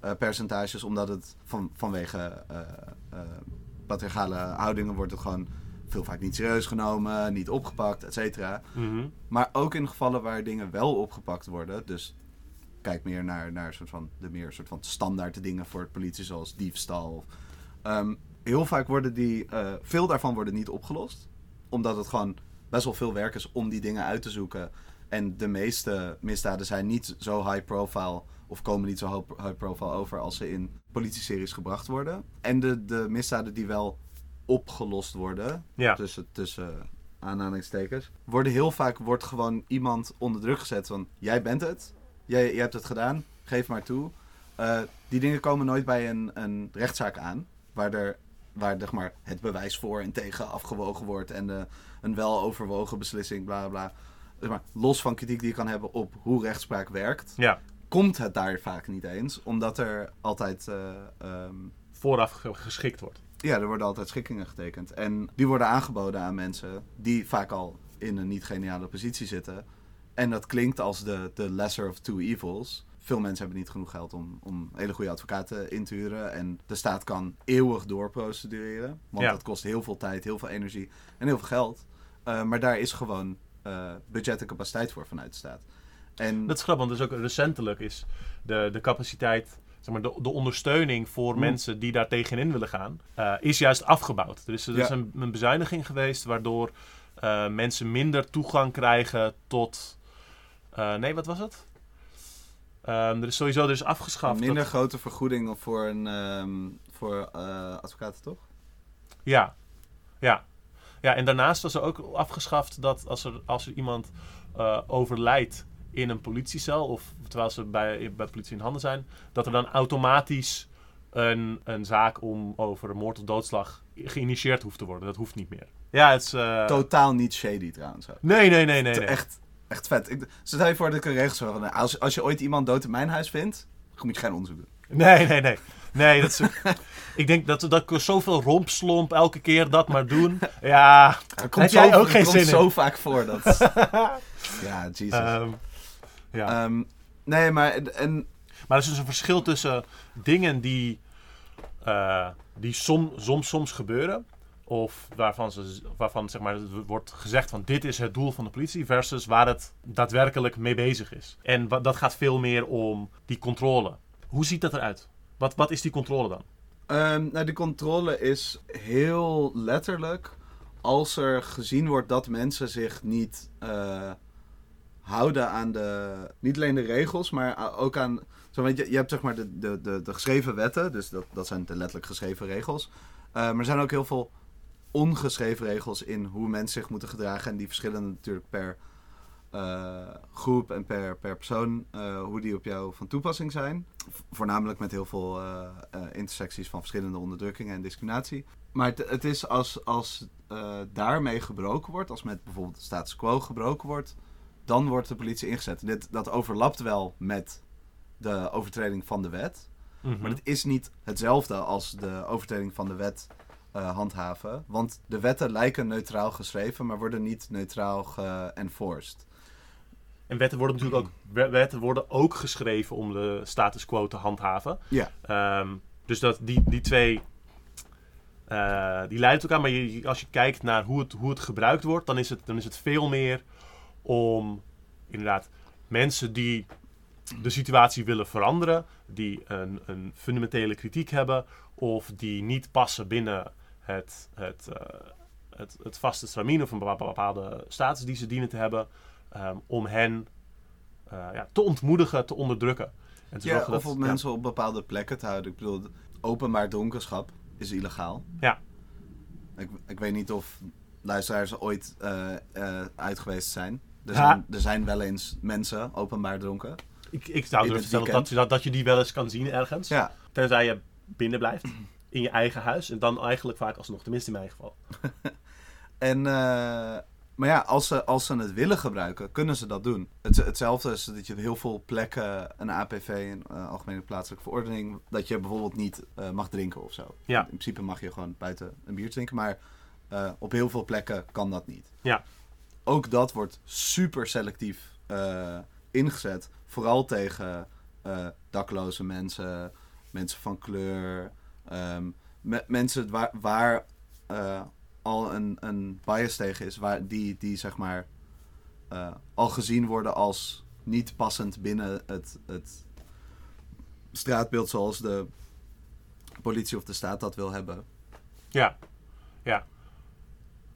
eh, percentages, omdat het van, vanwege eh, patriarchale houdingen wordt het gewoon veel vaak niet serieus genomen, niet opgepakt, et cetera. Mhm. Maar ook in gevallen waar dingen wel opgepakt worden, dus kijk meer naar, naar soort van, de meer soort van standaard dingen voor het politie, zoals diefstal. Ehm, heel vaak worden die, veel daarvan worden niet opgelost, omdat het gewoon best wel veel werk is om die dingen uit te zoeken. En de meeste misdaden zijn niet zo high profile of komen niet zo high profile over als ze in politieseries gebracht worden. En de, de misdaden die wel opgelost worden, Ja. tussen, tussen aanhalingstekens, worden heel vaak wordt gewoon iemand onder druk gezet van jij bent het, jij, jij hebt het gedaan, geef maar toe. Eh, die dingen komen nooit bij een, een rechtszaak aan, waar, er, waar zeg maar, het bewijs voor en tegen afgewogen wordt en eh, een wel overwogen beslissing, bla bla. Zeg maar, los van kritiek die je kan hebben op hoe rechtspraak werkt, Ja, komt het daar vaak niet eens, omdat er altijd eh, ehm, vooraf ge- geschikt wordt. ja, er worden altijd schikkingen getekend. En die worden aangeboden aan mensen die vaak al in een niet geniale positie zitten. En dat klinkt als de, de lesser of two evils. Veel mensen hebben niet genoeg geld om, om hele goede advocaten in te huren. En de staat kan eeuwig doorprocedureren. Want Ja. dat kost heel veel tijd, heel veel energie en heel veel geld. Eh, maar daar is gewoon eh, budget en capaciteit voor vanuit de staat. En Dat is grappig, want dus ook recentelijk is de, de capaciteit, zeg maar, de, de ondersteuning voor Mm. mensen die daar tegenin willen gaan, eh, is juist afgebouwd. Er is, er is een, een bezuiniging geweest waardoor eh, mensen minder toegang krijgen tot. eh, nee, wat was het? Ehm, er is sowieso is afgeschaft. minder dat- grote vergoeding voor, een, ehm, voor advocaten, toch? Ja, ja. Ja, en daarnaast was er ook afgeschaft dat als er, als er iemand overlijdt in een politiecel, of terwijl ze bij, bij politie in handen zijn, dat er dan automatisch een, een zaak om over moord of doodslag geïnitieerd hoeft te worden. Dat hoeft niet meer. Ja, het is... eh, Totaal niet shady trouwens. ook. nee, nee, nee, nee. Nee. Echt, echt vet. Ik, stel je voor dat ik een regel zou van, als, als je ooit iemand dood in mijn huis vindt, dan moet je geen onderzoek doen. Nee, nee, nee. Nee, dat is... *laughs* ik denk dat, dat ik zoveel rompslomp elke keer dat maar doen. Ja, Er Heb jij ook geen komt zin in? zo vaak voor. Dat... *laughs* ja, Jesus. ehm, ja. Ehm, nee, maar en, Maar er is dus een verschil tussen dingen die, eh, die som, soms, soms gebeuren. Of waarvan, ze, waarvan zeg maar, het wordt gezegd van dit is het doel van de politie. Versus waar het daadwerkelijk mee bezig is. En dat gaat veel meer om die controle. Hoe ziet dat eruit? Wat, wat is die controle dan? Ehm, nou, de controle is heel letterlijk als er gezien wordt dat mensen zich niet eh, houden aan de. Niet alleen de regels, maar ook aan. Zo, weet je, je hebt zeg maar de, de, de, geschreven wetten, dus dat, dat zijn de letterlijk geschreven regels. Eh, maar er zijn ook heel veel ongeschreven regels in hoe mensen zich moeten gedragen. En die verschillen natuurlijk per eh, groep en per, per persoon eh, hoe die op jou van toepassing zijn. Voornamelijk met heel veel intersecties van verschillende onderdrukkingen en discriminatie. Maar het, het is als, als daarmee gebroken wordt, als met bijvoorbeeld de status quo gebroken wordt, dan wordt de politie ingezet. Dit, dat overlapt wel met de overtreding van de wet. Mhm. Maar het is niet hetzelfde als de overtreding van de wet eh, handhaven. Want de wetten lijken neutraal geschreven, maar worden niet neutraal geënforced. En wetten worden natuurlijk ook, we- wetten worden ook geschreven om de status quo te handhaven. Ja. Ehm, dus dat die, die twee, eh, die leiden elkaar. Maar je, als je kijkt naar hoe het, hoe het gebruikt wordt, dan is het, dan is het veel meer om inderdaad mensen die de situatie willen veranderen, die een, een fundamentele kritiek hebben of die niet passen binnen het, het, eh, het, het vaste stramien of een bepa- bepaalde status die ze dienen te hebben, ehm, om hen eh, ja, te ontmoedigen, te onderdrukken. En te Ja, of ja. mensen op bepaalde plekken te houden. Ik bedoel, openbaar dronkenschap is illegaal. Ja. Ik, ik weet niet of luisteraars ooit eh, uit geweest zijn. Er, Ja. zijn. er zijn wel eens mensen openbaar dronken. Ik, ik zou durven stellen dat, dat, dat je die wel eens kan zien ergens. Ja, Tenzij je binnen blijft. In je eigen huis. En dan eigenlijk vaak alsnog. Tenminste in mijn geval. *laughs* En, eh, maar ja, als ze, als ze het willen gebruiken, kunnen ze dat doen. Het, hetzelfde is dat je op heel veel plekken een APV, een eh, Algemene Plaatselijke Verordening, dat je bijvoorbeeld niet eh, mag drinken of zo. Ja. In principe mag je gewoon buiten een biertje drinken, maar op heel veel plekken kan dat niet. Ja. Ook dat wordt super selectief eh, ingezet. Vooral tegen eh, dakloze mensen, mensen van kleur, ehm, me- mensen waar, waar eh, al een, een bias tegen is, waar die, die zeg maar al gezien worden als niet passend binnen het, het straatbeeld zoals de politie of de staat dat wil hebben. Ja. Ja.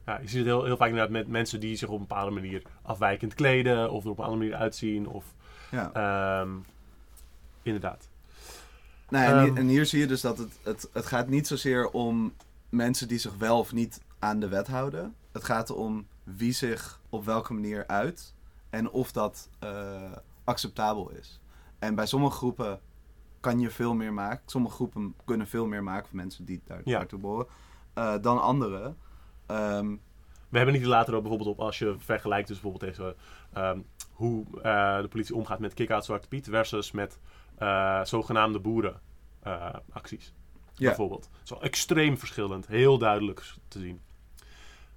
Ja, je ziet het heel, heel vaak inderdaad met mensen die zich op een bepaalde manier afwijkend kleden. Of er op een andere manier uitzien. Of Ja. ehm, inderdaad. Nou, en, hier, en hier zie je dus dat het, het, het gaat niet zozeer om mensen die zich wel of niet aan de wet houden. Het gaat om wie zich op welke manier uit en of dat eh, acceptabel is. En bij sommige groepen kan je veel meer maken. Sommige groepen kunnen veel meer maken van mensen die daar, Ja. daartoe behoren eh, dan andere. Ehm, We hebben niet later ook bijvoorbeeld op als je vergelijkt dus bijvoorbeeld deze, ehm, hoe eh, de politie omgaat met kick-out Zwarte Piet versus met eh, zogenaamde boerenacties. Ja. Bijvoorbeeld. Zo extreem verschillend, heel duidelijk te zien.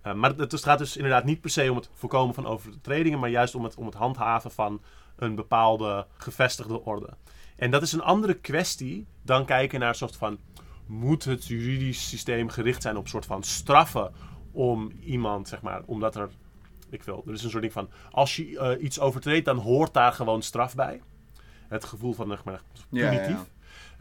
Eh, maar het, het gaat dus inderdaad niet per se om het voorkomen van overtredingen, maar juist om het, om het handhaven van een bepaalde gevestigde orde. En dat is een andere kwestie dan kijken naar een soort van moet het juridisch systeem gericht zijn op een soort van straffen om iemand, zeg maar, omdat er, ik wil, er is een soort ding van, als je eh, iets overtreedt, dan hoort daar gewoon straf bij. Het gevoel van, zeg maar, ja, punitief. ja.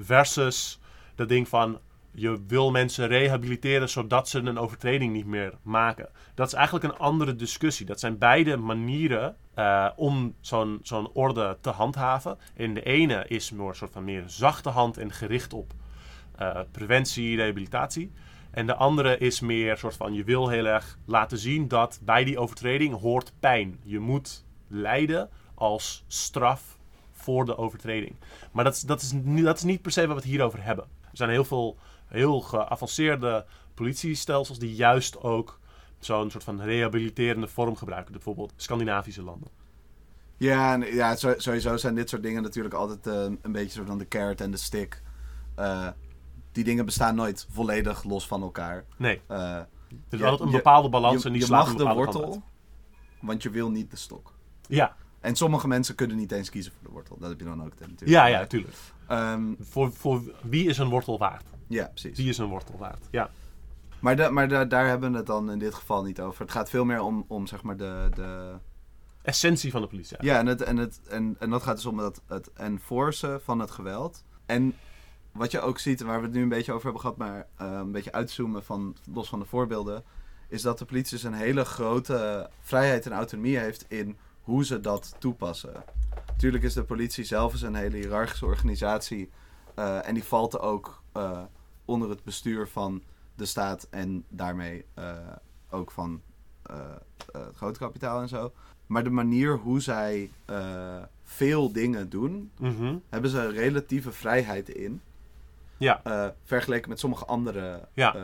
Versus dat ding van, je wil mensen rehabiliteren zodat ze een overtreding niet meer maken. Dat is eigenlijk een andere discussie. Dat zijn beide manieren eh, om zo'n zo'n orde te handhaven. En de ene is meer een soort van meer zachte hand en gericht op eh, preventie, rehabilitatie. En de andere is meer soort van, je wil heel erg laten zien dat bij die overtreding hoort pijn. Je moet lijden als straf voor de overtreding. Maar dat is, dat is, dat is niet per se waar we het hier over hebben. Er zijn heel veel heel geavanceerde politiestelsels die juist ook zo'n soort van rehabiliterende vorm gebruiken. Bijvoorbeeld Scandinavische landen. Ja, en, ja sowieso zijn dit soort dingen natuurlijk altijd eh, een beetje zo van de carrot en de stick. Eh, die dingen bestaan nooit volledig los van elkaar. Nee, er is Ja, altijd een je- bepaalde balans je en die je mag de wortel, want je wil niet de stok. Ja, En sommige mensen kunnen niet eens kiezen voor de wortel. Dat heb je dan ook natuurlijk. ja, ja, tuurlijk. Ehm, Voor, voor wie is een wortel waard? ja, precies. Wie is een wortel waard? Ja, Maar, da- maar da- daar hebben we het dan in dit geval niet over. Het gaat veel meer om, om zeg maar de... de... essentie van de politie. Ja, en, het, en, het, en, en dat gaat dus om het, het enforcen van het geweld. En wat je ook ziet, waar we het nu een beetje over hebben gehad, maar eh, een beetje uitzoomen van, los van de voorbeelden, is dat de politie dus een hele grote vrijheid en autonomie heeft in hoe ze dat toepassen. Natuurlijk is de politie zelf eens een hele hiërarchische organisatie eh, en die valt ook eh, onder het bestuur van de staat en daarmee ook van het grote kapitaal en zo. Maar de manier hoe zij veel dingen doen, Mhm. hebben ze relatieve vrijheid in. Ja. eh, vergeleken met sommige andere Ja. eh,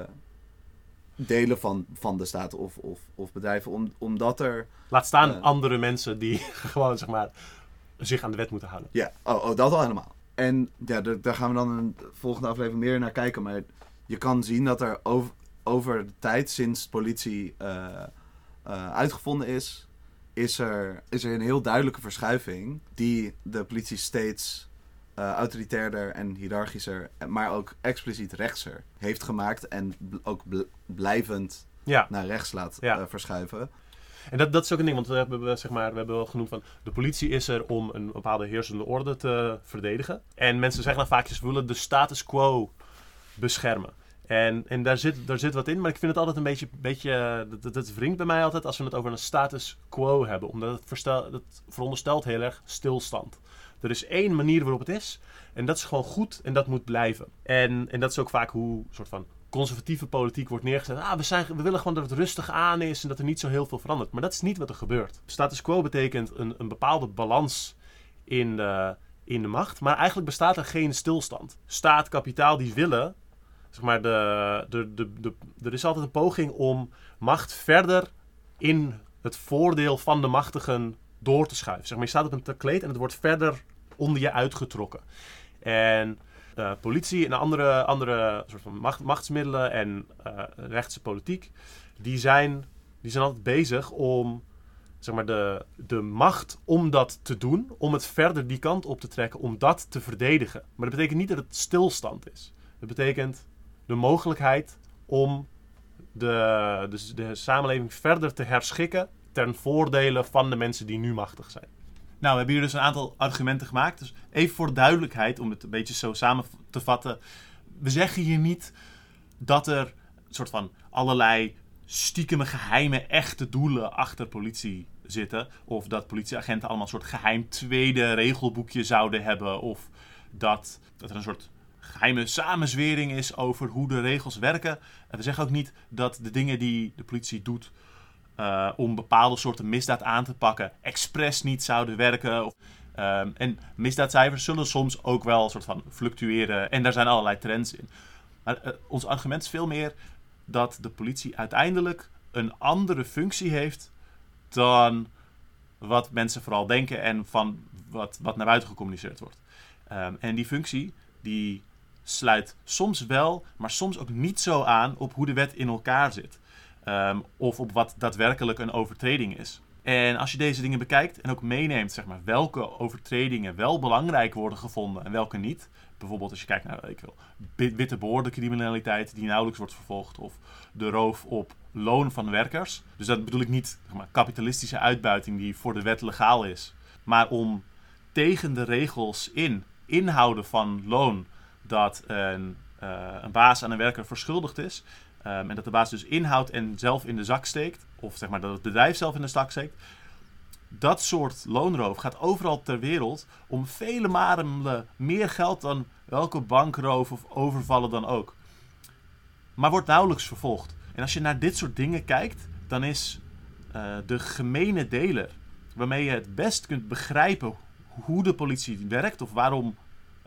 delen van, van de staat of, of, of bedrijven. Om, omdat er. Laat staan Eh. andere mensen die *laughs* gewoon, zeg maar, zich aan de wet moeten houden. Ja, oh, oh dat al helemaal. En ja, daar- daar gaan we dan in de volgende aflevering meer naar kijken. Maar je kan zien dat er over, over de tijd, sinds politie uitgevonden is, is er, is er een heel duidelijke verschuiving die de politie steeds eh, autoritairder en hiërarchischer, maar ook expliciet rechtser heeft gemaakt en bl- ook bl- blijvend Ja. naar rechts laat Ja. eh, verschuiven. En dat, dat is ook een ding, want we hebben, zeg maar, we hebben wel genoemd van... de politie is er om een bepaalde heersende orde te verdedigen. En mensen zeggen dan vaak, ze willen de status quo beschermen. En, en daar, zit, daar zit wat in, maar ik vind het altijd een beetje... beetje dat, dat, dat wringt bij mij altijd als we het over een status quo hebben. Omdat het, het veronderstelt heel erg stilstand. Er is één manier waarop het is. En dat is gewoon goed en dat moet blijven. En, en dat is ook vaak hoe soort van conservatieve politiek wordt neergezet. Ah, we, zijn, we willen gewoon dat het rustig aan is en dat er niet zo heel veel verandert. Maar dat is niet wat er gebeurt. Status quo betekent een, een bepaalde balans in de, in de macht. Maar eigenlijk bestaat er geen stilstand. Staat, kapitaal, die willen. Zeg maar, de, de, de, de, er is altijd een poging om macht verder in het voordeel van de machtigen door te schuiven. Zeg maar, je staat op een kleed en het wordt verder onder je uitgetrokken. En eh, politie en andere, andere soort van macht, machtsmiddelen en eh, rechtse politiek, die zijn, die zijn altijd bezig om zeg maar, de, de macht om dat te doen, om het verder die kant op te trekken, om dat te verdedigen. Maar dat betekent niet dat het stilstand is. Het betekent de mogelijkheid om de, de, de samenleving verder te herschikken ten voordele van de mensen die nu machtig zijn. Nou, we hebben hier dus een aantal argumenten gemaakt. Dus even voor de duidelijkheid, om het een beetje zo samen te vatten. We zeggen hier niet dat er een soort van allerlei stiekeme, geheime, echte doelen achter politie zitten. Of dat politieagenten allemaal een soort geheim tweede regelboekje zouden hebben. Of dat, dat er een soort geheime samenzwering is over hoe de regels werken. En we zeggen ook niet dat de dingen die de politie doet uh, om bepaalde soorten misdaad aan te pakken, expres niet zouden werken. Of, um, en misdaadcijfers zullen soms ook wel een soort van fluctueren. En daar zijn allerlei trends in. Maar uh, ons argument is veel meer dat de politie uiteindelijk een andere functie heeft dan wat mensen vooral denken en van wat, wat naar buiten gecommuniceerd wordt. Um, en die functie die sluit soms wel, maar soms ook niet zo aan op hoe de wet in elkaar zit. Um, of op wat daadwerkelijk een overtreding is. En als je deze dingen bekijkt en ook meeneemt, zeg maar, welke overtredingen wel belangrijk worden gevonden en welke niet. Bijvoorbeeld als je kijkt naar ik wil, witte criminaliteit die nauwelijks wordt vervolgd. Of de roof op loon van werkers. Dus dat bedoel ik niet zeg maar, kapitalistische uitbuiting die voor de wet legaal is. Maar om tegen de regels in, inhouden van loon, dat een, uh, een baas aan een werker verschuldigd is. Um, en dat de baas dus inhoudt en zelf in de zak steekt. Of zeg maar dat het bedrijf zelf in de zak steekt. Dat soort loonroof gaat overal ter wereld om vele malen meer geld dan welke bankroof of overvallen dan ook. Maar wordt nauwelijks vervolgd. En als je naar dit soort dingen kijkt, dan is uh, de gemene deler, waarmee je het best kunt begrijpen hoe de politie werkt of waarom,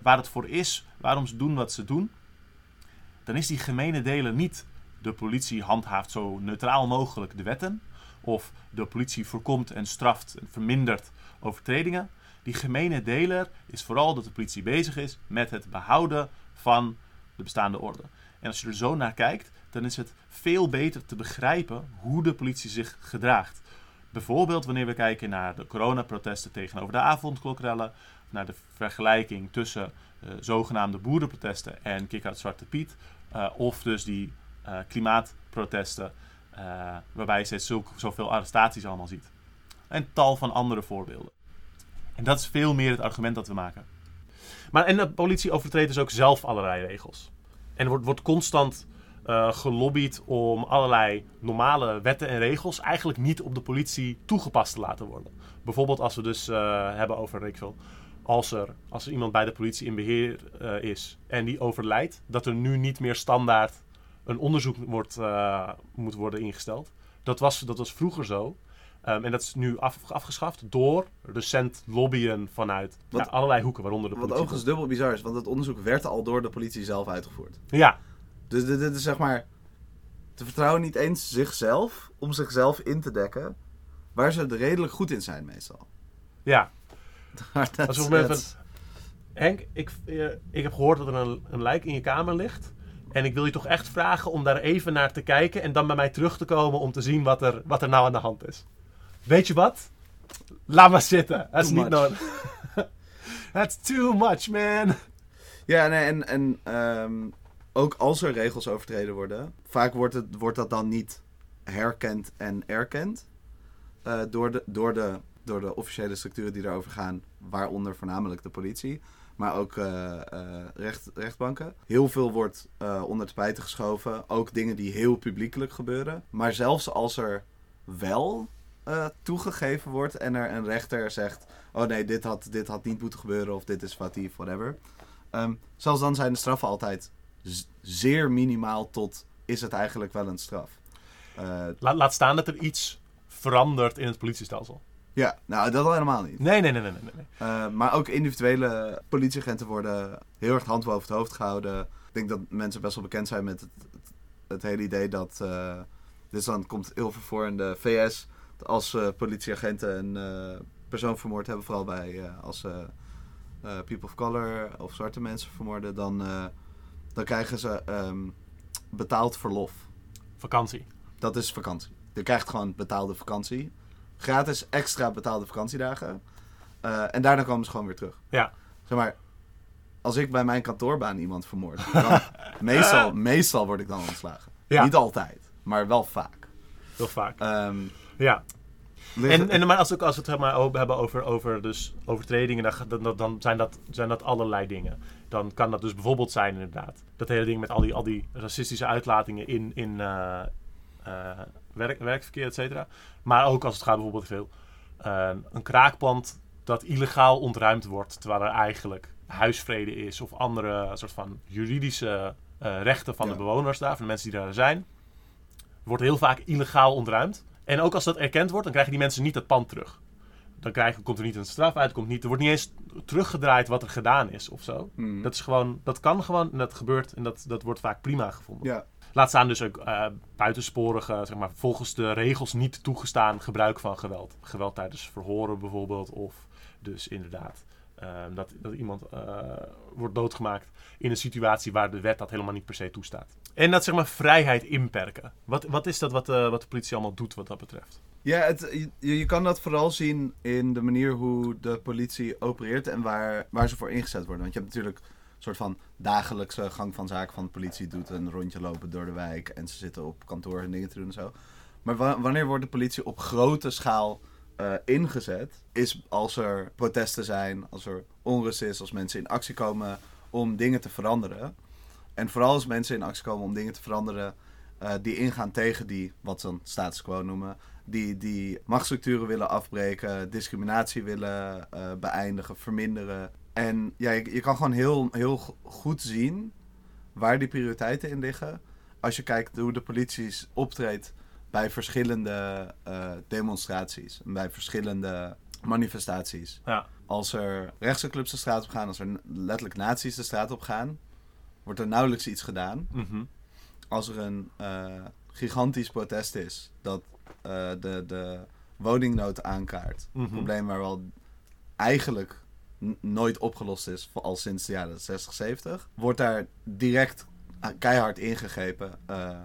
waar het voor is, waarom ze doen wat ze doen, dan is die gemene deler niet de politie handhaaft zo neutraal mogelijk de wetten. Of de politie voorkomt en straft en vermindert overtredingen. Die gemene deler is vooral dat de politie bezig is met het behouden van de bestaande orde. En als je er zo naar kijkt, dan is het veel beter te begrijpen hoe de politie zich gedraagt. Bijvoorbeeld wanneer we kijken naar de coronaprotesten tegenover de avondklokrellen, naar de vergelijking tussen uh, zogenaamde boerenprotesten en Kick-Out Zwarte Piet, uh, of dus die uh, klimaatprotesten, uh, waarbij je steeds zoveel arrestaties allemaal ziet. En tal van andere voorbeelden. En dat is veel meer het argument dat we maken. Maar en de politie overtreedt dus ook zelf allerlei regels. En wordt, wordt constant uh, gelobbyd om allerlei normale wetten en regels eigenlijk niet op de politie toegepast te laten worden. Bijvoorbeeld als we dus hebben over, ik als er, als er iemand bij de politie in beheer is en die overlijdt, dat er nu niet meer standaard een onderzoek wordt, eh, moet worden ingesteld. Dat was, dat was vroeger zo. Ehm, en dat is nu af, afgeschaft door recent lobbyen vanuit Wat- ja, allerlei hoeken, waaronder de Wat politie. overigens dubbel bizar is, want het onderzoek werd al door de politie zelf uitgevoerd. Ja, Dus dit, dit is zeg maar. Te vertrouwen niet eens zichzelf om zichzelf in te dekken. Waar ze er redelijk goed in zijn, meestal. ja. *laughs* Alsof is- Henk, ik, eh, ik heb gehoord dat er een, een lijk in je kamer ligt. En ik wil je toch echt vragen om daar even naar te kijken. En dan bij mij terug te komen om te zien wat er, wat er nou aan de hand is. Weet je wat? Laat maar zitten. Dat is niet nodig. *laughs* That's too much, man. Ja, nee, en, en ehm, ook als er regels overtreden worden, vaak wordt, het, wordt dat dan niet herkend en erkend eh, door, de, door, de, door de officiële structuren die daarover gaan, waaronder voornamelijk de politie, maar ook eh, eh, recht, rechtbanken. Heel veel wordt eh, onder tapijt geschoven, ook dingen die heel publiekelijk gebeuren. Maar zelfs als er wel toegegeven wordt en er een rechter zegt, oh nee, dit had, dit had niet moeten gebeuren of dit is foutief, whatever. Ehm, zelfs dan zijn de straffen altijd zeer minimaal tot is het eigenlijk wel een straf. Laat staan dat er iets verandert in het politiestelsel. Ja, nou dat al helemaal niet. Nee, nee, nee, nee, nee. nee. Eh, maar ook individuele politieagenten worden heel erg hand boven het hoofd gehouden. Ik denk dat mensen best wel bekend zijn met het, het, het hele idee dat... eh dus dan komt heel veel voor in de VS... als eh, politieagenten een persoon vermoord hebben... vooral bij als ze people of color of zwarte mensen vermoorden... dan, dan krijgen ze ehm, betaald verlof. Vakantie. Dat is vakantie. Je krijgt gewoon betaalde vakantie. Gratis extra betaalde vakantiedagen. Eh, en daarna komen ze gewoon weer terug. Ja. Zeg maar, als ik bij mijn kantoorbaan iemand vermoord, dan *laughs* meestal, meestal word ik dan ontslagen. Ja. Niet altijd, maar wel vaak. Heel vaak. Ehm, Ja. En, en maar als, ook, als we het maar, hebben over, over dus overtredingen, dan, dan, dan zijn, dat, zijn dat allerlei dingen. Dan kan dat dus bijvoorbeeld zijn, inderdaad, dat hele ding met al die, al die racistische uitlatingen in, in eh, eh, werk, werkverkeer, et cetera. Maar ook als het gaat bijvoorbeeld veel eh, een kraakpand dat illegaal ontruimd wordt, terwijl er eigenlijk huisvrede is of andere soort van juridische eh, rechten van Ja. de bewoners daar, van de mensen die daar zijn, wordt heel vaak illegaal ontruimd. En ook als dat erkend wordt, dan krijgen die mensen niet het pand terug. Dan krijgen, komt er niet een straf uit, komt niet, er wordt niet eens teruggedraaid wat er gedaan is of zo. Hmm. Dat is gewoon, dat kan gewoon en dat gebeurt en dat, dat wordt vaak prima gevonden. ja. Laat staan dus ook eh, buitensporige, zeg maar, volgens de regels niet toegestaan gebruik van geweld. Geweld tijdens verhoren bijvoorbeeld, of dus inderdaad eh, dat, dat iemand eh, wordt doodgemaakt in een situatie waar de wet dat helemaal niet per se toestaat. En dat zeg maar vrijheid inperken. Wat, wat is dat wat, eh, wat de politie allemaal doet wat dat betreft? Ja, het, je, je kan dat vooral zien in de manier hoe de politie opereert en waar, waar ze voor ingezet worden. Want je hebt natuurlijk soort van dagelijkse gang van zaken van de politie. Doet een rondje lopen door de wijk en ze zitten op kantoor en dingen te doen en zo. Maar wa- wanneer wordt de politie op grote schaal eh, ingezet? Is als er protesten zijn, als er onrust is, als mensen in actie komen om dingen te veranderen. En vooral als mensen in actie komen om dingen te veranderen eh, die ingaan tegen die, wat ze dan status quo noemen, die, die machtsstructuren willen afbreken, discriminatie willen eh, beëindigen, verminderen. En ja, je, je kan gewoon heel, heel go- goed zien waar die prioriteiten in liggen. Als je kijkt hoe de politie optreedt bij verschillende eh, demonstraties, en bij verschillende manifestaties. Ja, Als er rechtse clubs de straat op gaan, als er letterlijk nazi's de straat op gaan, wordt er nauwelijks iets gedaan mhm. als er een eh, gigantisch protest is dat eh, de, de woningnood aankaart. Mhm. Een probleem waar wel eigenlijk nooit opgelost is, al sinds de jaren 60, 70, wordt daar direct eh, keihard ingegrepen. eh,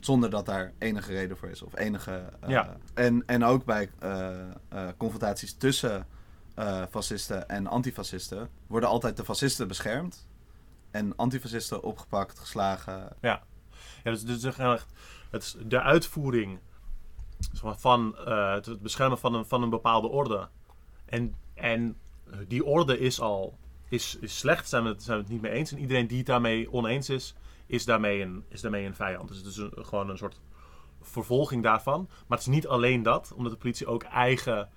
zonder dat daar enige reden voor is. Of enige. eh, Ja. en, en ook bij eh, confrontaties tussen fascisten en antifascisten worden altijd de fascisten beschermd. En antifascisten opgepakt, geslagen, Ja, dus, dus maar echt, het is de uitvoering van het, het beschermen van een, van een bepaalde orde. En, en die orde is al is, is slecht, zijn we, het, zijn we het niet mee eens. En iedereen die het daarmee oneens is, is daarmee een, is daarmee een vijand. Dus het is gewoon een soort vervolging daarvan. Maar het is niet alleen dat, omdat de politie ook eigen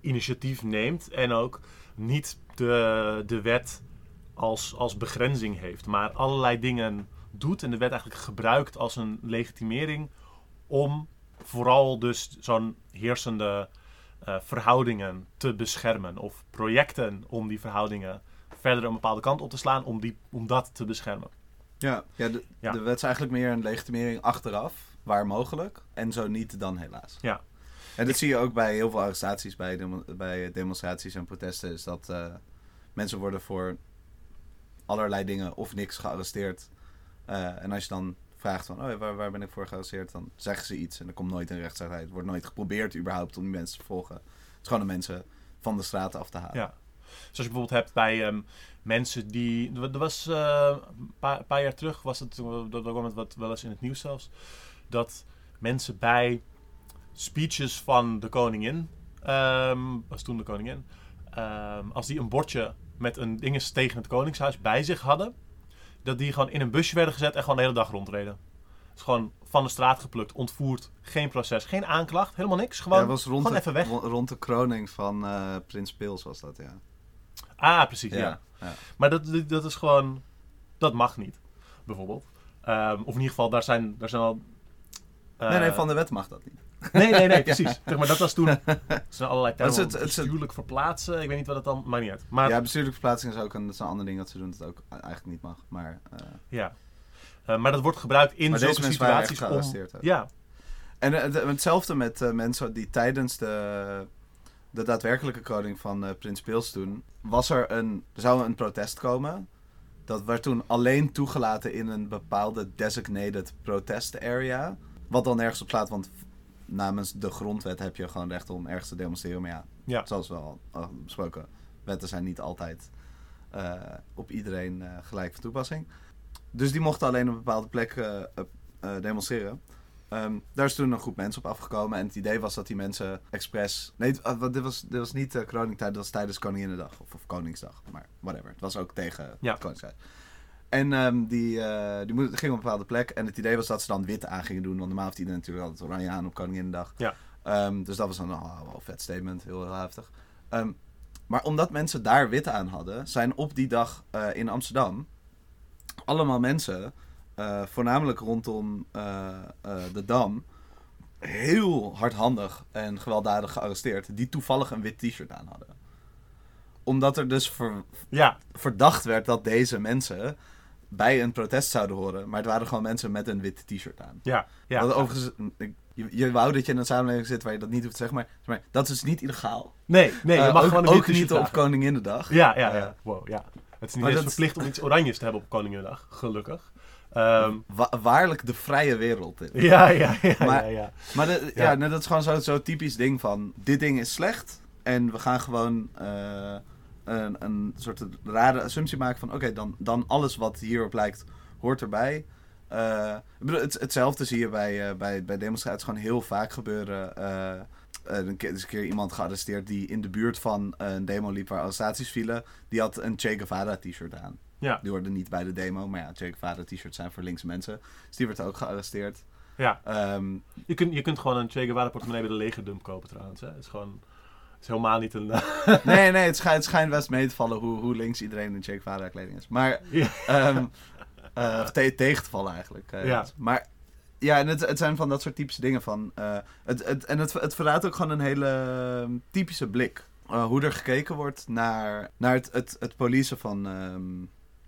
initiatief neemt en ook niet de, de wet als, als begrenzing heeft, maar allerlei dingen doet en de wet eigenlijk gebruikt als een legitimering om vooral dus zo'n heersende eh, verhoudingen te beschermen. Of projecten om die verhoudingen verder een bepaalde kant op te slaan om, die, om dat te beschermen. Ja, ja, de, Ja. de wet is eigenlijk meer een legitimering achteraf, waar mogelijk. En zo niet, dan helaas. Ja. En dat zie je ook bij heel veel arrestaties, bij, bij demonstraties en protesten. Is dat eh, mensen worden voor allerlei dingen of niks gearresteerd. Eh, en als je dan vraagt van, oh, waar, waar ben ik voor gearresteerd? Dan zeggen ze iets en er komt nooit een rechtszaak uit. Er wordt nooit geprobeerd überhaupt om die mensen te volgen. Het is gewoon de mensen van de straten af te halen. Ja. Zoals je bijvoorbeeld hebt bij ehm, mensen die. Er was eh, een paar, paar jaar terug, was het, dat kwam het wat wel eens in het nieuws zelfs. Dat mensen bij speeches van de koningin, ehm, was toen de koningin, ehm, als die een bordje met een dinges tegen het koningshuis bij zich hadden, dat die gewoon in een busje werden gezet en gewoon de hele dag rondreden. Het is gewoon van de straat geplukt, ontvoerd, geen proces, geen aanklacht, helemaal niks. Gewoon, Ja, was rond, gewoon de, even weg. ro- rond de kroning van eh, Prins Pils was dat, ja. Ah, precies, ja. Ja, ja. Maar dat, dat- is gewoon... Dat mag niet, bijvoorbeeld. Ehm, of in ieder geval, daar zijn, daar zijn al... eh, nee, nee, van de wet mag dat niet. Nee, nee, nee, *laughs* precies. Zeg maar dat was toen... *laughs* Er zijn allerlei Dat termen. het- bestuurlijk verplaatsen. Ik weet niet wat het dan... Maakt niet uit. Maar ja, ja... bestuurlijke verplaatsing is ook een, dat is een ander ding dat ze doen dat ook eigenlijk niet mag. Maar, eh, Eh, maar dat wordt gebruikt in Maar zulke situaties om... Ja, En eh, het- hetzelfde met mensen die tijdens de, de daadwerkelijke kroning van Prins Pils toen... Was er een, zou een protest komen. Dat werd toen alleen toegelaten in een bepaalde designated protest area. Wat dan nergens op slaat, want namens de grondwet heb je gewoon recht om ergens te demonstreren. Maar ja, ja. zoals we al al besproken, wetten zijn niet altijd eh, op iedereen eh, gelijk van toepassing. Dus die mochten alleen op een bepaalde plek eh, demonstreren. Ehm, daar is toen een groep mensen op afgekomen. En het idee was dat die mensen expres... Nee, uh, dit, was, dit was niet uh, Kroningtijd, dat was tijdens Koninginnedag. Of, of Koningsdag, maar whatever. Het was ook tegen Ja. Koningstijd. En ehm, die, eh, die gingen op een bepaalde plek. En het idee was dat ze dan wit aan gingen doen. Want normaal heeft iedereen natuurlijk altijd oranje aan op Koninginnedag. Ja. Ehm, dus dat was dan oh, wel een vet statement. Heel, heel heftig. Ehm, maar omdat mensen daar wit aan hadden, zijn op die dag eh, in Amsterdam allemaal mensen, eh, voornamelijk rondom de Dam, heel hardhandig en gewelddadig gearresteerd, die toevallig een wit t-shirt aan hadden. Omdat er dus ver- Ja, verdacht werd dat deze mensen bij een protest zouden horen, maar het waren gewoon mensen met een wit t-shirt aan. ja, ja. Overigens, je, je wou dat je in een samenleving zit waar je dat niet hoeft te zeggen, maar, maar dat is niet illegaal. Nee, nee, je Eh, mag ook, gewoon een ook wit t-shirt niet op. Koninginnedag. Ja, ja, Eh, ja. Wow, ja. Het is niet eens dat- verplicht om iets oranjes te hebben op Koninginnedag, gelukkig. Wa- waarlijk de vrije wereld in. ja, ja, ja, Maar- ja, ja. Maar de- ja, Ja. nee, dat is gewoon zo'n zo typisch ding van... Dit ding is slecht en we gaan gewoon eh, een, een soort rare assumptie maken van... Oké, dan, dan alles wat hierop lijkt hoort erbij. Eh, het, hetzelfde zie je bij, eh, bij, bij demonstraties gewoon heel vaak gebeuren. Een keer, er is een keer iemand gearresteerd die in de buurt van een demo liep waar arrestaties vielen. Die had een Che Guevara t-shirt aan. Ja, Die hoorde niet bij de demo, maar ja, Che Guevara t-shirts zijn voor linkse mensen. Dus die werd ook gearresteerd. ja. Ehm, Je kunt, je kunt gewoon een Che Guevara portemonnee bij de legerdump kopen trouwens. Hè. Het is gewoon... Is helemaal niet een... *laughs* nee, *laughs* nee, het schijnt, het schijnt best mee te vallen hoe, hoe links iedereen in Che Guevara kleding is. Maar, ja. ehm eh, te- tegen te vallen eigenlijk. eh, Ja. Maar, ja, en het, het zijn van dat soort typische dingen van... eh, het, het, en het, het verraadt ook gewoon een hele ehm, typische blik. Hoe er gekeken wordt naar, naar het, het, het policen van, ehm,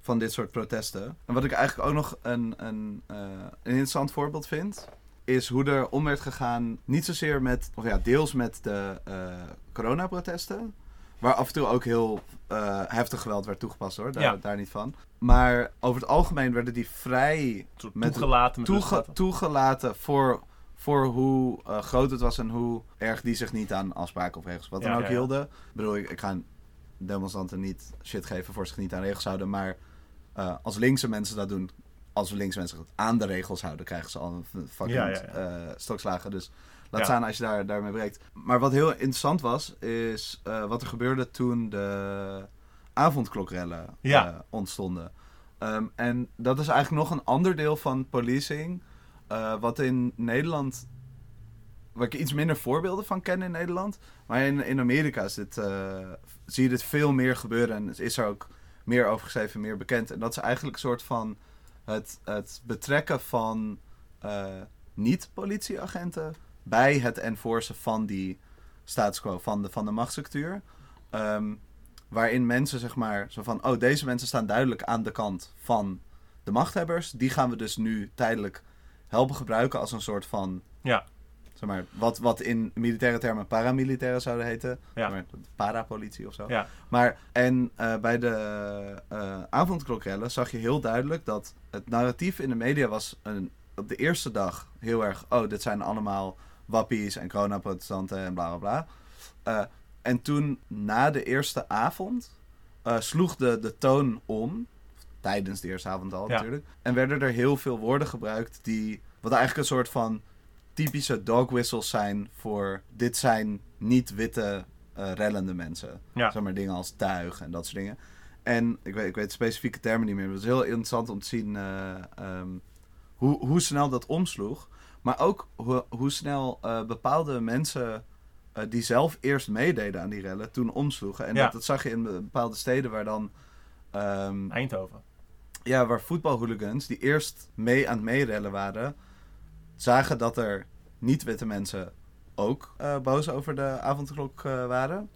van dit soort protesten. En wat ik eigenlijk ook nog een, een, een interessant voorbeeld vind... is hoe er om werd gegaan, niet zozeer met... of ja, deels met de eh coronaprotesten... waar af en toe ook heel eh, heftig geweld werd toegepast hoor, daar, Ja. daar niet van. Maar over het algemeen werden die vrij Met- toegelaten. Met toege- rustlaten. toegelaten voor, voor hoe eh, groot het was en hoe erg die zich niet aan afspraken of regels wat dan ook ja, hielden. Ik bedoel, ik, ik ga demonstranten niet shit geven voor zich niet aan regels houden, maar als linkse mensen dat doen, als linkse mensen het aan de regels houden, krijgen ze al een fucking Ja, ja, ja. eh, stokslagen. Dus laat staan als je daar, daarmee breekt. Maar wat heel interessant was, is eh, wat er gebeurde toen de avondklokrellen eh, ontstonden. Ehm, en dat is eigenlijk nog een ander deel van policing. wat in Nederland. Waar ik iets minder voorbeelden van ken in Nederland. Maar in, in Amerika is dit, zie je dit veel meer gebeuren. En is er ook meer over geschreven, meer bekend. En dat is eigenlijk een soort van het, betrekken van eh, niet-politieagenten bij het enforcen van die status quo, van de, van de machtsstructuur. Ehm, waarin mensen zeg maar zo van, oh deze mensen staan duidelijk aan de kant van de machthebbers. Die gaan we dus nu tijdelijk helpen gebruiken als een soort van, Ja. Zeg maar, wat, wat in militaire termen paramilitairen zouden heten. Ja. Maar, parapolitie of zo. Ja. Maar, en eh, bij de eh avondklokrellen zag je heel duidelijk dat het narratief in de media was een, op de eerste dag heel erg, oh, dit zijn allemaal wappies en coronaprotestanten en bla bla bla. Eh, en toen, na de eerste avond, sloeg de, de toon om, tijdens de eerste avond al Ja. natuurlijk, en werden er heel veel woorden gebruikt die, wat eigenlijk een soort van typische dog whistles zijn voor, dit zijn niet-witte eh, rellende mensen. Ja. Zeg maar dingen als tuig en dat soort dingen. En ik weet, ik weet specifieke termen niet meer. maar Het is heel interessant om te zien eh, ehm, hoe, hoe snel dat omsloeg. Maar ook hoe, hoe snel eh, bepaalde mensen die zelf eerst meededen aan die rellen, toen omsloegen. En Ja. dat, dat zag je in bepaalde steden waar dan... ehm, Eindhoven. ja, waar voetbalhooligans die eerst mee aan het meerellen waren, zagen dat er niet-witte mensen ook eh, boos over de avondklok eh, waren.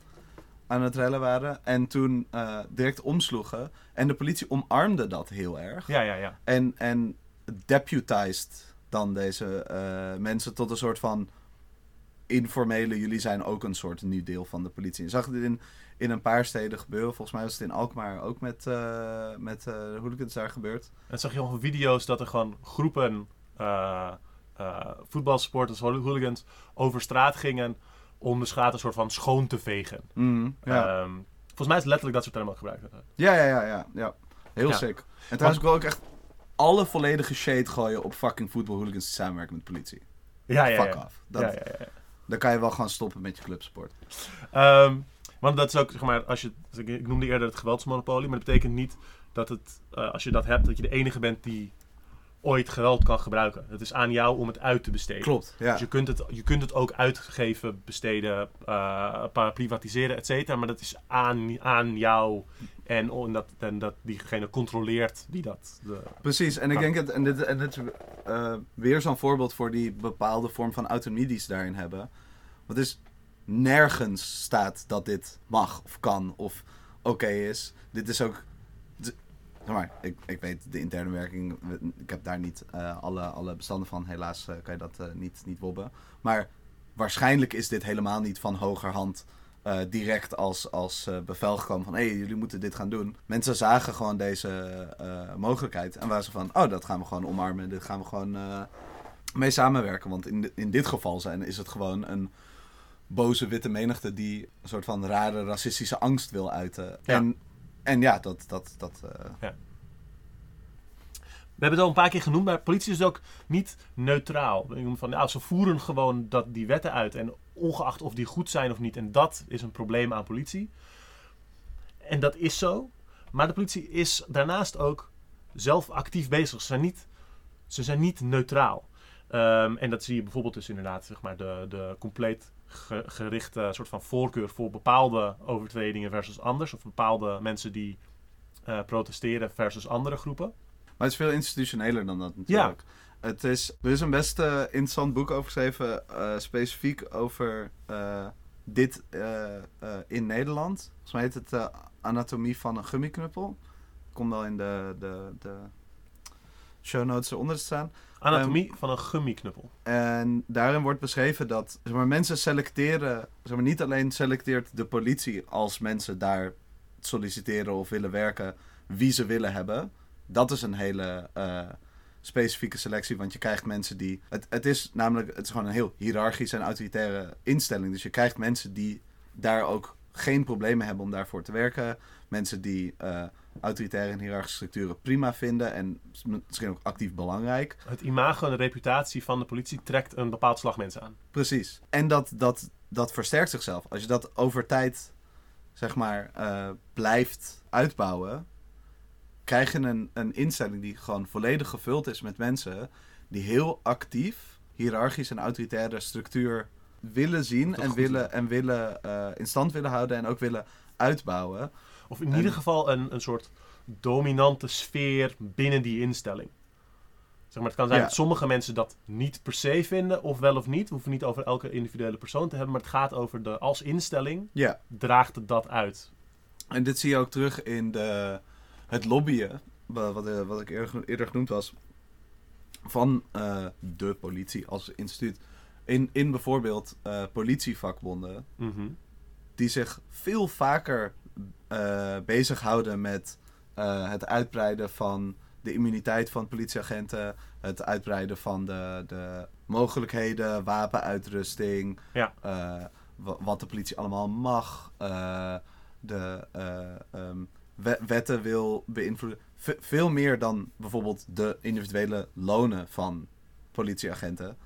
Aan het rellen waren. En toen eh, direct omsloegen. En de politie omarmde dat heel erg. Ja, ja, ja. En, en deputized dan deze mensen tot een soort van informele, jullie zijn ook een soort nieuw deel van de politie. Je zag dit in, in een paar steden gebeuren. Volgens mij was het in Alkmaar ook met, met de hooligans daar gebeurd. En zag je nog video's dat er gewoon groepen eh voetbalsporters, hool- hooligans, over straat gingen om de straat een soort van schoon te vegen. Mhm, ja. Ehm, volgens mij is letterlijk dat soort termen gebruikt. ja, ja, ja, ja, ja. Heel Ja. sick. En trouwens, ik wil ook echt alle volledige shade gooien op fucking voetbalhooligans die samenwerken met de politie. Ja, ja, Fuck off. Dat, ja, ja, ja. Dan kan je wel gewoon stoppen met je clubsport. Ehm, want dat is ook, zeg maar, als je, ik- ik noemde eerder het geweldsmonopolie, maar dat betekent niet dat het, eh, als je dat hebt, dat je de enige bent die ooit geweld kan gebruiken. Het is aan jou om het uit te besteden. Klopt, ja. Dus je kunt, het, je kunt het ook uitgeven, besteden, eh, pa- privatiseren, et cetera. Maar dat is aan, aan jou en, en, dat, en dat diegene controleert die dat. De, Precies, en ik denk het, en dit, en dit is eh, weer zo'n voorbeeld voor die bepaalde vorm van autonomie die ze daarin hebben. Want is nergens staat dat dit mag of kan of oké is. Dit is ook. Maar, ik, ik weet de interne werking, ik heb daar niet eh, alle, alle bestanden van. Helaas eh, kan je dat eh, niet, niet wobben. Maar waarschijnlijk is dit helemaal niet van hogerhand direct als, als bevel gekomen van... hé, hey, jullie moeten dit gaan doen. Mensen zagen gewoon deze mogelijkheid en waren ze van... oh, dat gaan we gewoon omarmen, dit gaan we gewoon mee samenwerken. Want in, in dit geval zijn, is het gewoon een boze witte menigte... die een soort van rare racistische angst wil uiten. Ja. En, en ja, dat... dat, dat eh, We hebben het al een paar keer genoemd, maar politie is ook niet neutraal. Van, ze voeren gewoon dat, die wetten uit. En ongeacht of die goed zijn of niet. En dat is een probleem aan politie. En dat is zo. Maar de politie is daarnaast ook zelf actief bezig. Ze zijn niet, ze zijn niet neutraal. Ehm, en dat zie je bijvoorbeeld dus inderdaad, zeg maar, de, de compleet ge- gerichte soort van voorkeur voor bepaalde overtredingen versus anders. Of bepaalde mensen die eh, protesteren versus andere groepen. Maar het is veel institutioneler dan dat natuurlijk. Het is, er is een best eh, interessant boek over geschreven, eh, specifiek over dit in Nederland. Volgens mij heet het Anatomie van een gummiknuppel. Komt wel in de, de, de show notes eronder staan. Anatomie van een gummiknuppel. En daarin wordt beschreven dat zeg maar, mensen selecteren, zeg maar, niet alleen selecteert de politie als mensen daar solliciteren of willen werken, wie ze willen hebben. Dat is een hele eh, specifieke selectie, want je krijgt mensen die. Het, het is namelijk, het is gewoon een heel hiërarchische en autoritaire instelling. Dus je krijgt mensen die daar ook geen problemen hebben om daarvoor te werken. Mensen die eh, autoritaire en hiërarchische structuren prima vinden en misschien ook actief belangrijk. Het imago en de reputatie van de politie trekt een bepaald slag mensen aan. Precies. En dat, dat, dat versterkt zichzelf. Als je dat over tijd, zeg maar, eh, blijft uitbouwen, krijg je een, een instelling die gewoon volledig gevuld is met mensen die heel actief, hiërarchisch en autoritaire structuur willen zien en willen, en willen eh, in stand willen houden en ook willen uitbouwen. Of in En- ieder geval een, een soort dominante sfeer binnen die instelling. Zeg maar, het kan zijn Ja. dat sommige mensen dat niet per se vinden, of wel of niet. We hoeven niet over elke individuele persoon te hebben, maar het gaat over de als instelling Ja, draagt het dat uit. en dit zie je ook terug in de, het lobbyen, wa- wat, eh, wat ik eerder, eerder genoemd was, van eh, de politie als instituut. In, in bijvoorbeeld eh, politievakbonden, Mhm. die zich veel vaker eh bezighouden met eh, het uitbreiden van de immuniteit van politieagenten, het uitbreiden van de, de mogelijkheden, wapenuitrusting, Ja. eh, wa- wat de politie allemaal mag, de eh, ehm, we- wetten wil beïnvloeden. Ve- veel meer dan bijvoorbeeld de individuele lonen van politieagenten.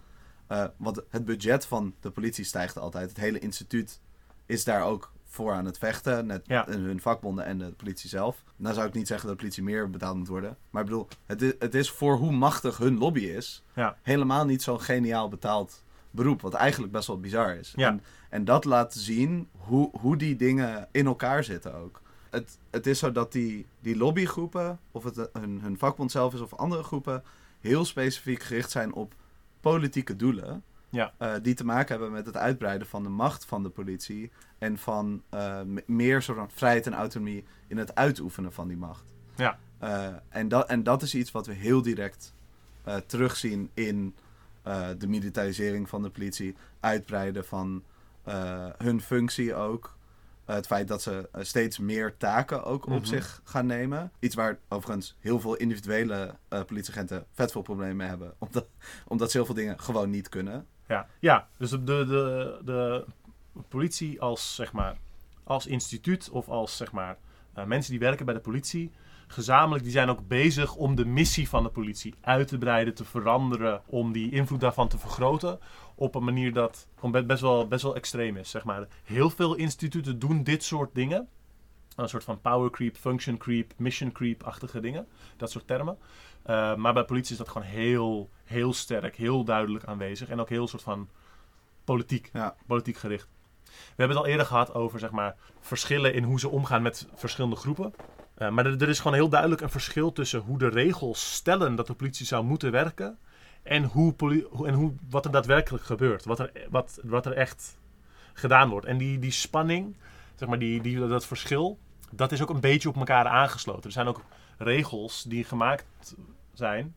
Want het budget van de politie stijgt altijd. Het hele instituut is daar ook voor aan het vechten. Net Ja. hun vakbonden en de politie zelf. Nou zou ik niet zeggen dat de politie meer betaald moet worden. Maar ik bedoel, het is, het is voor hoe machtig hun lobby is... Ja. helemaal niet zo'n geniaal betaald beroep. Wat eigenlijk best wel bizar is. Ja. En, en dat laat zien hoe, hoe die dingen in elkaar zitten ook. Het, het is zo dat die, die lobbygroepen, of het hun, hun vakbond zelf is of andere groepen... heel specifiek gericht zijn op politieke doelen... Ja. eh, die te maken hebben met het uitbreiden van de macht van de politie... en van eh, meer soort van vrijheid en autonomie in het uitoefenen van die macht. Ja. Eh, en, dat, en dat is iets wat we heel direct eh, terugzien in de militarisering van de politie, uitbreiden van hun functie ook. Het feit dat ze steeds meer taken ook op Mhm. zich gaan nemen. Iets waar overigens heel veel individuele politieagenten vet veel problemen mee hebben. *laughs* Omdat, omdat ze heel veel dingen gewoon niet kunnen. Ja, ja dus de, de, de politie als, zeg maar, als instituut of als zeg maar, eh, mensen die werken bij de politie, gezamenlijk, die zijn ook bezig om de missie van de politie uit te breiden, te veranderen, om die invloed daarvan te vergroten. Op een manier dat gewoon best wel, best wel extreem is. Zeg maar. Heel veel instituten doen dit soort dingen. Een soort van power creep, function creep, mission creep-achtige dingen. Dat soort termen. Uh, maar bij politie is dat gewoon heel, heel sterk, heel duidelijk aanwezig. En ook heel soort van politiek, Ja. politiek gericht. We hebben het al eerder gehad over zeg maar, verschillen in hoe ze omgaan met verschillende groepen. Uh, maar er, er, is gewoon heel duidelijk een verschil tussen hoe de regels stellen dat de politie zou moeten werken. En, hoe, en hoe, wat er daadwerkelijk gebeurt. Wat er, wat, wat er echt gedaan wordt. En die, die spanning, zeg maar, die, die, dat verschil, dat is ook een beetje op elkaar aangesloten. Er zijn ook regels die gemaakt zijn.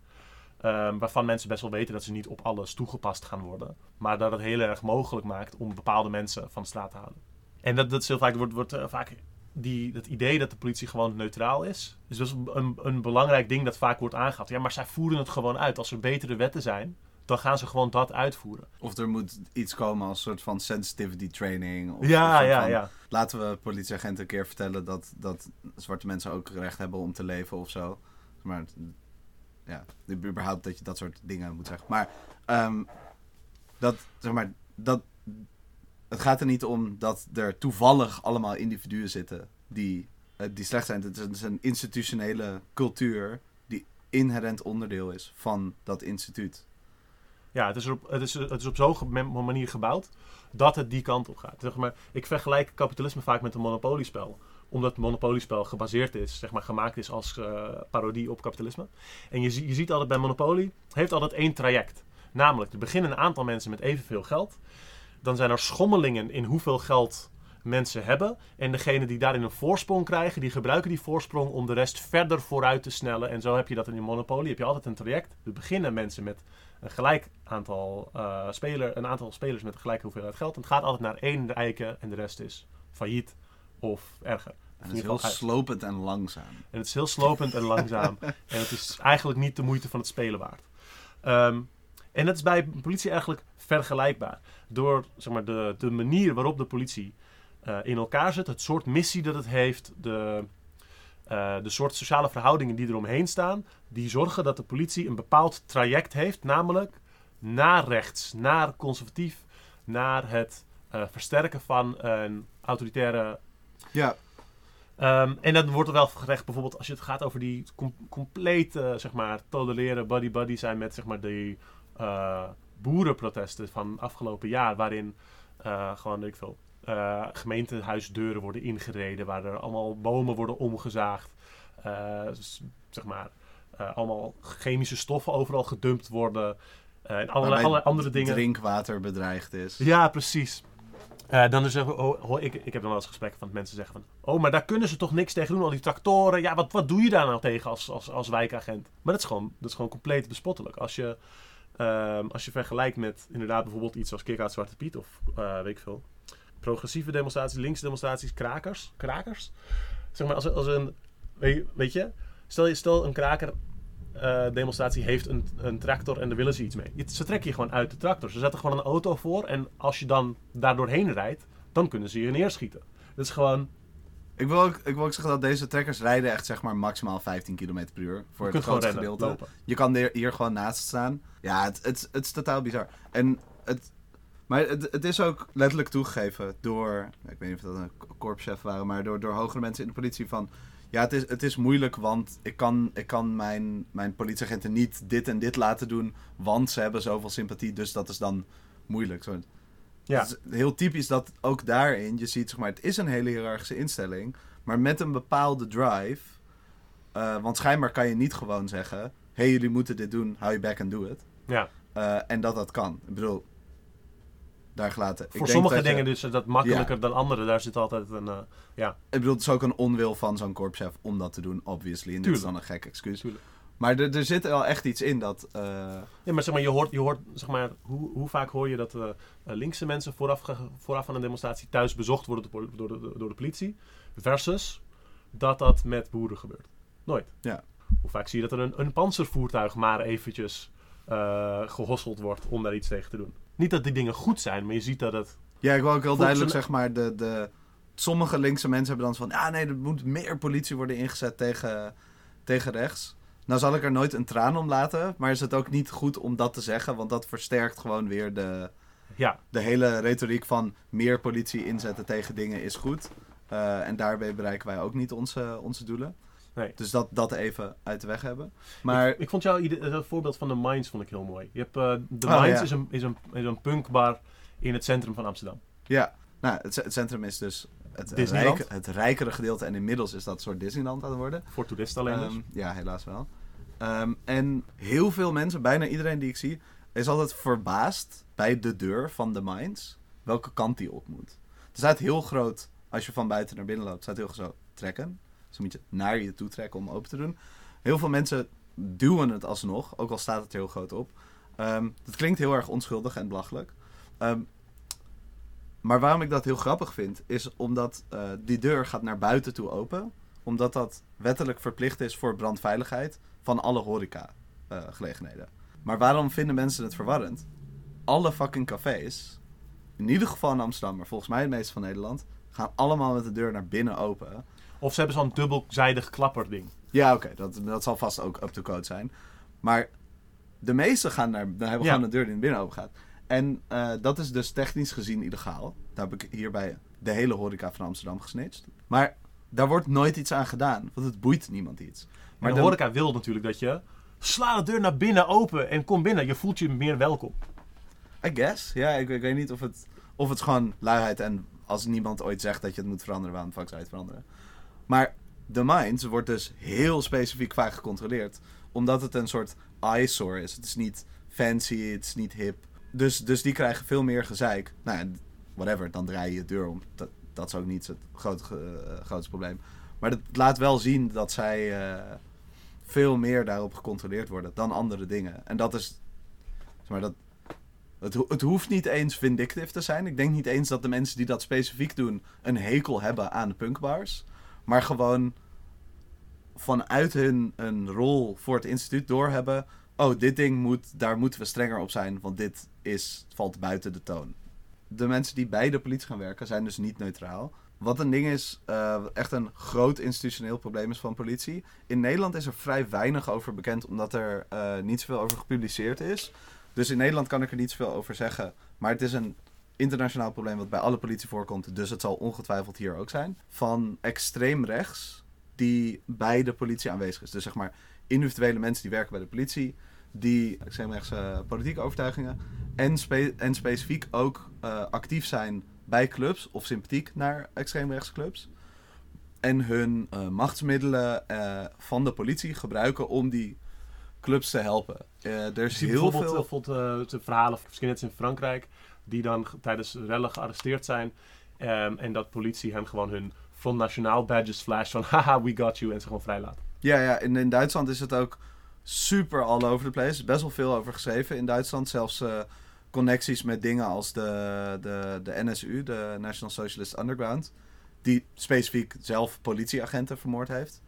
Um, waarvan mensen best wel weten dat ze niet op alles toegepast gaan worden. Maar dat het heel erg mogelijk maakt om bepaalde mensen van de straat te halen. En dat, dat is heel vaak, wordt, wordt uh, vaak die, het idee dat de politie gewoon neutraal is. Dus dat is een, een belangrijk ding dat vaak wordt aangehaald. Ja, maar zij voeren het gewoon uit. Als er betere wetten zijn, dan gaan ze gewoon dat uitvoeren. Of er moet iets komen als soort van sensitivity training. Of, ja, of ja, van, ja. Laten we politieagenten een keer vertellen dat, dat zwarte mensen ook recht hebben om te leven of zo. Maar ja, überhaupt dat je dat soort dingen moet zeggen. Maar, um, dat, zeg maar, dat, het gaat er niet om dat er toevallig allemaal individuen zitten die, die slecht zijn. Het is, het is een institutionele cultuur die inherent onderdeel is van dat instituut. Ja, het is, op, het is, het is op zo'n manier gebouwd dat het die kant op gaat. Zeg maar, ik vergelijk kapitalisme vaak met een monopoliespel omdat het monopoliespel gebaseerd is, zeg maar, gemaakt is als uh, parodie op kapitalisme. En je, je ziet altijd bij Monopoly, heeft altijd één traject. Namelijk, er beginnen een aantal mensen met evenveel geld. Dan zijn er schommelingen in hoeveel geld mensen hebben. En degene die daarin een voorsprong krijgen, die gebruiken die voorsprong om de rest verder vooruit te snellen. En zo heb je dat in Monopoly, heb je altijd een traject. Er beginnen mensen met een gelijk aantal, uh, een aantal spelers met een gelijke hoeveelheid geld. En het gaat altijd naar één rijke en de rest is failliet of erger. En het is heel uit. slopend en langzaam. En het is heel slopend en langzaam. *laughs* en het is eigenlijk niet de moeite van het spelen waard. Um, en dat is bij politie eigenlijk vergelijkbaar. Door zeg maar, de, de manier waarop de politie uh, in elkaar zit, het soort missie dat het heeft, de, uh, de soort sociale verhoudingen die eromheen staan, die zorgen dat de politie een bepaald traject heeft, namelijk naar rechts, naar conservatief, naar het uh, versterken van een autoritaire ja. Um, en dan wordt er wel gerecht, bijvoorbeeld als je het gaat over die com complete, zeg maar, tolereren buddy-buddy zijn met, zeg maar, die uh, boerenprotesten van afgelopen jaar, waarin uh, gewoon, weet ik veel, uh, gemeentehuisdeuren worden ingereden, waar er allemaal bomen worden omgezaagd, zeg maar, eh, allemaal chemische stoffen overal gedumpt worden. eh, en allerlei, allerlei andere dingen. drinkwater bedreigd is. Ja, precies. Eh, dan is er, oh, oh, ik, ik heb dan wel eens gesprekken van mensen zeggen van... Oh, maar daar kunnen ze toch niks tegen doen, al die tractoren. Ja, wat, wat doe je daar nou tegen als, als, als wijkagent? Maar dat is gewoon, dat is gewoon compleet bespottelijk. Als je, ehm, als je vergelijkt met inderdaad bijvoorbeeld iets als Kick-Out Zwarte Piet of eh, weet ik veel... Progressieve demonstraties, linkse demonstraties, krakers. Krakers? Zeg maar, als, als een... Weet je, stel, je, stel een kraker demonstratie heeft een, een tractor en daar willen ze iets mee. Ze trekken je gewoon uit de tractor. Ze zetten gewoon een auto voor en als je dan daar doorheen rijdt, dan kunnen ze je neerschieten. Dat is gewoon, Ik wil, ook, ik wil ook zeggen dat deze trekkers rijden echt zeg maar maximaal 15 km per uur. Voor je het kunt gewoon grootste gedeelte. lopen. Je kan hier, hier gewoon naast staan. Ja, het, het, het is totaal bizar. En het, maar het, het is ook letterlijk toegegeven door, ik weet niet of dat een korpschef waren, maar door, door hogere mensen in de politie van... Ja, het is, het is moeilijk, want ik kan, ik kan mijn, mijn politieagenten niet dit en dit laten doen, want ze hebben zoveel sympathie, dus dat is dan moeilijk. Zo, ja, het is heel typisch dat ook daarin, je ziet, zeg maar, het is een hele hiërarchische instelling, maar met een bepaalde drive. eh, want schijnbaar kan je niet gewoon zeggen: hé, hey, jullie moeten dit doen, hou je back en doe het. ja. Eh, en dat dat kan. Ik bedoel, daar gelaten. Voor denk sommige dat je- dingen dus dat makkelijker dan andere. Daar zit altijd een, eh, ja, Ik bedoel, het is ook een onwil van zo'n korpschef om dat te doen, obviously. En dit is dan een gek excuus. Tuurlijk. Maar er, er zit wel echt iets in dat. eh, Ja, maar zeg maar, je hoort, je hoort zeg maar, hoe, hoe vaak hoor je dat eh, linkse mensen vooraf, vooraf aan een demonstratie thuis bezocht worden door de, door, de, door de politie, versus dat dat met boeren gebeurt. Nooit. Ja. Hoe vaak zie je dat er een, een panzervoertuig maar eventjes eh gehosseld wordt om daar iets tegen te doen? Niet dat die dingen goed zijn, maar je ziet dat het... Ja, ik wil ook heel duidelijk zeg maar, de, de, sommige linkse mensen hebben dan van, ja nee, er moet meer politie worden ingezet tegen, tegen rechts. Nou zal ik er nooit een traan om laten, maar is het ook niet goed om dat te zeggen, want dat versterkt gewoon weer de, Ja, de hele retoriek van meer politie inzetten tegen dingen is goed. Eh, en daarbij bereiken wij ook niet onze, onze doelen. Nee. Dus dat, dat even uit de weg hebben. Maar Ik, ik vond jouw voorbeeld van de Mines vond ik heel mooi. Je hebt, eh, de Oh, Mines ja. is, een, is, een, is een punkbar in het centrum van Amsterdam. ja, nou, het, het centrum is dus het, rijke, het rijkere gedeelte en inmiddels is dat een soort Disneyland aan het worden. Voor toeristen alleen dus. Ehm, ja, helaas wel. Ehm, en heel veel mensen, bijna iedereen die ik zie, is altijd verbaasd bij de deur van de Mines welke kant die op moet. Er staat heel groot, als je van buiten naar binnen loopt, staat heel groot trekken. Dus dan moet je naar je toe trekken om open te doen. Heel veel mensen duwen het alsnog, ook al staat het heel groot op. Ehm dat klinkt heel erg onschuldig en belachelijk. Ehm, maar waarom ik dat heel grappig vind, is omdat eh, die deur gaat naar buiten toe open omdat dat wettelijk verplicht is voor brandveiligheid van alle horeca eh. Maar waarom vinden mensen het verwarrend? Alle fucking cafés, in ieder geval in Amsterdam, maar volgens mij het meeste van Nederland, gaan allemaal met de deur naar binnen open. Of ze hebben zo'n dubbelzijdig klapperding. Ja, oké, dat, dat zal vast ook up to code zijn. Maar de meeste gaan naar, dan hebben Ja. gewoon de deur die naar binnen open gaat. En eh, dat is dus technisch gezien illegaal. Daar heb ik hierbij de hele horeca van Amsterdam gesnitcht. Maar daar wordt nooit iets aan gedaan, want het boeit niemand iets. Maar de de- horeca wil natuurlijk dat je... Sla de deur naar binnen open en kom binnen. Je voelt je meer welkom. I guess. Ja, ik, ik weet niet of het, of het gewoon luiheid en als niemand ooit zegt dat je het moet veranderen, waarom de fuck zou je het veranderen? Maar de Minds wordt dus heel specifiek vaak gecontroleerd, omdat het een soort eyesore is. Het is niet fancy, het is niet hip. Dus, dus die krijgen veel meer gezeik. Nou whatever, dan draai je je deur om. Dat, dat is ook niet het grote, eh, grootste probleem. Maar dat laat wel zien dat zij eh, veel meer daarop gecontroleerd worden dan andere dingen. En dat is, zeg maar, dat, het, het hoeft niet eens vindictive te zijn. Ik denk niet eens dat de mensen die dat specifiek doen een hekel hebben aan de punkbars. Maar gewoon vanuit hun een rol voor het instituut doorhebben. Oh, dit ding moet, daar moeten we strenger op zijn, want dit is, valt buiten de toon. De mensen die bij de politie gaan werken zijn dus niet neutraal. Wat een ding is, eh, echt een groot institutioneel probleem is van politie. In Nederland is er vrij weinig over bekend, omdat er eh, niet zoveel over gepubliceerd is. Dus in Nederland kan ik er niet zoveel over zeggen. Maar het is een internationaal probleem wat bij alle politie voorkomt. Dus het zal ongetwijfeld hier ook zijn. Van extreem rechts die bij de politie aanwezig is. Dus zeg maar individuele mensen die werken bij de politie. Die extreemrechtse politieke overtuigingen. En, spe- en specifiek ook eh, actief zijn bij clubs of sympathiek naar extreemrechtse clubs. En hun eh, machtsmiddelen eh, van de politie gebruiken om die clubs te helpen. Eh, er is heel bijvoorbeeld, veel... bijvoorbeeld eh, de verhalen van skinheads in Frankrijk, die dan tijdens rellen gearresteerd zijn. ehm, en dat politie hen gewoon hun Front Nationaal badges flash van *laughs* haha, we got you, en ze gewoon vrijlaten. Ja, ja in, in Duitsland is het ook super all over the place. Best wel veel over geschreven in Duitsland. Zelfs eh, connecties met dingen als de, de, de NSU, de National Socialist Underground. Die specifiek zelf politieagenten vermoord heeft.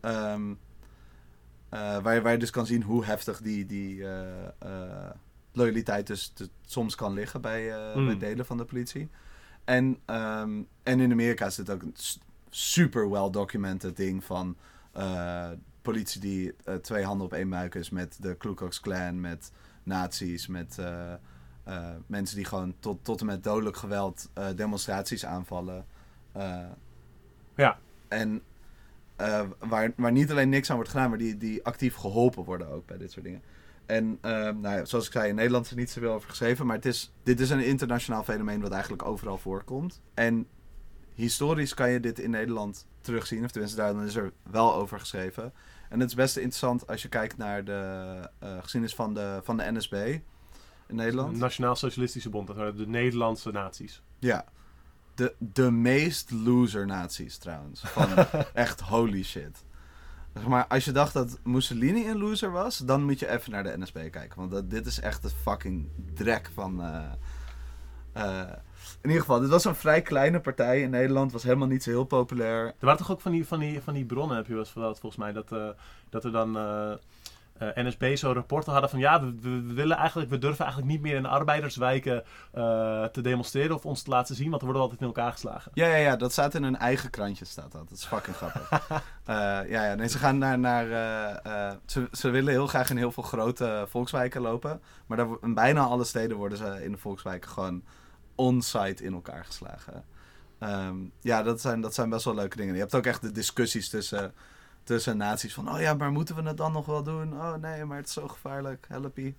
Ehm, eh, waar, je- waar je dus kan zien hoe heftig die, die eh, eh, loyaliteit dus te- soms kan liggen bij, Mm. bij delen van de politie. En, ehm, en in Amerika is dit ook een super well documented ding van politie die twee handen op één buik is met de Ku Klux Klan, met nazi's, met mensen die gewoon tot, tot en met dodelijk geweld demonstraties aanvallen. Ja. En eh, waar, waar niet alleen niks aan wordt gedaan, maar die, die actief geholpen worden ook bij dit soort dingen. En eh, nou ja, zoals ik zei, in Nederland is er niet zoveel over geschreven. Maar het is, dit is een internationaal fenomeen wat eigenlijk overal voorkomt. En historisch kan je dit in Nederland terugzien. Of tenminste, daar is er wel over geschreven. En het is best interessant als je kijkt naar de eh, geschiedenis van de, van de NSB in Nederland. De Nationaal Socialistische Bond, dat waren de Nederlandse naties. Ja. De, de meest loser nazi's trouwens. Van *laughs* echt holy shit. Zeg maar, als je dacht dat Mussolini een loser was, dan moet je even naar de NSB kijken. Want dat, dit is echt de fucking drek van. eh, eh, in ieder geval, dit was een vrij kleine partij in Nederland. Was helemaal niet zo heel populair. Er waren toch ook van die, van die, van die bronnen, heb je wel eens verteld volgens mij, dat, eh, dat er dan eh, eh, NSB zo'n rapporten hadden van ja, we, we- we willen eigenlijk, we durven eigenlijk niet meer in de arbeiderswijken eh, te demonstreren of ons te laten zien, want er worden we altijd in elkaar geslagen. Ja, ja, ja, dat staat in hun eigen krantje, staat dat. Dat is fucking grappig. *laughs* Eh, ja, ja, nee, ze gaan naar... naar ze, ze willen heel graag in heel veel grote volkswijken lopen. Maar daar, in bijna alle steden worden ze in de volkswijken gewoon on-site in elkaar geslagen. Ehm, ja, dat zijn, dat zijn best wel leuke dingen. Je hebt ook echt de discussies tussen, tussen naties van... Oh ja, maar moeten we het dan nog wel doen? Oh nee, maar het is zo gevaarlijk. Helpie.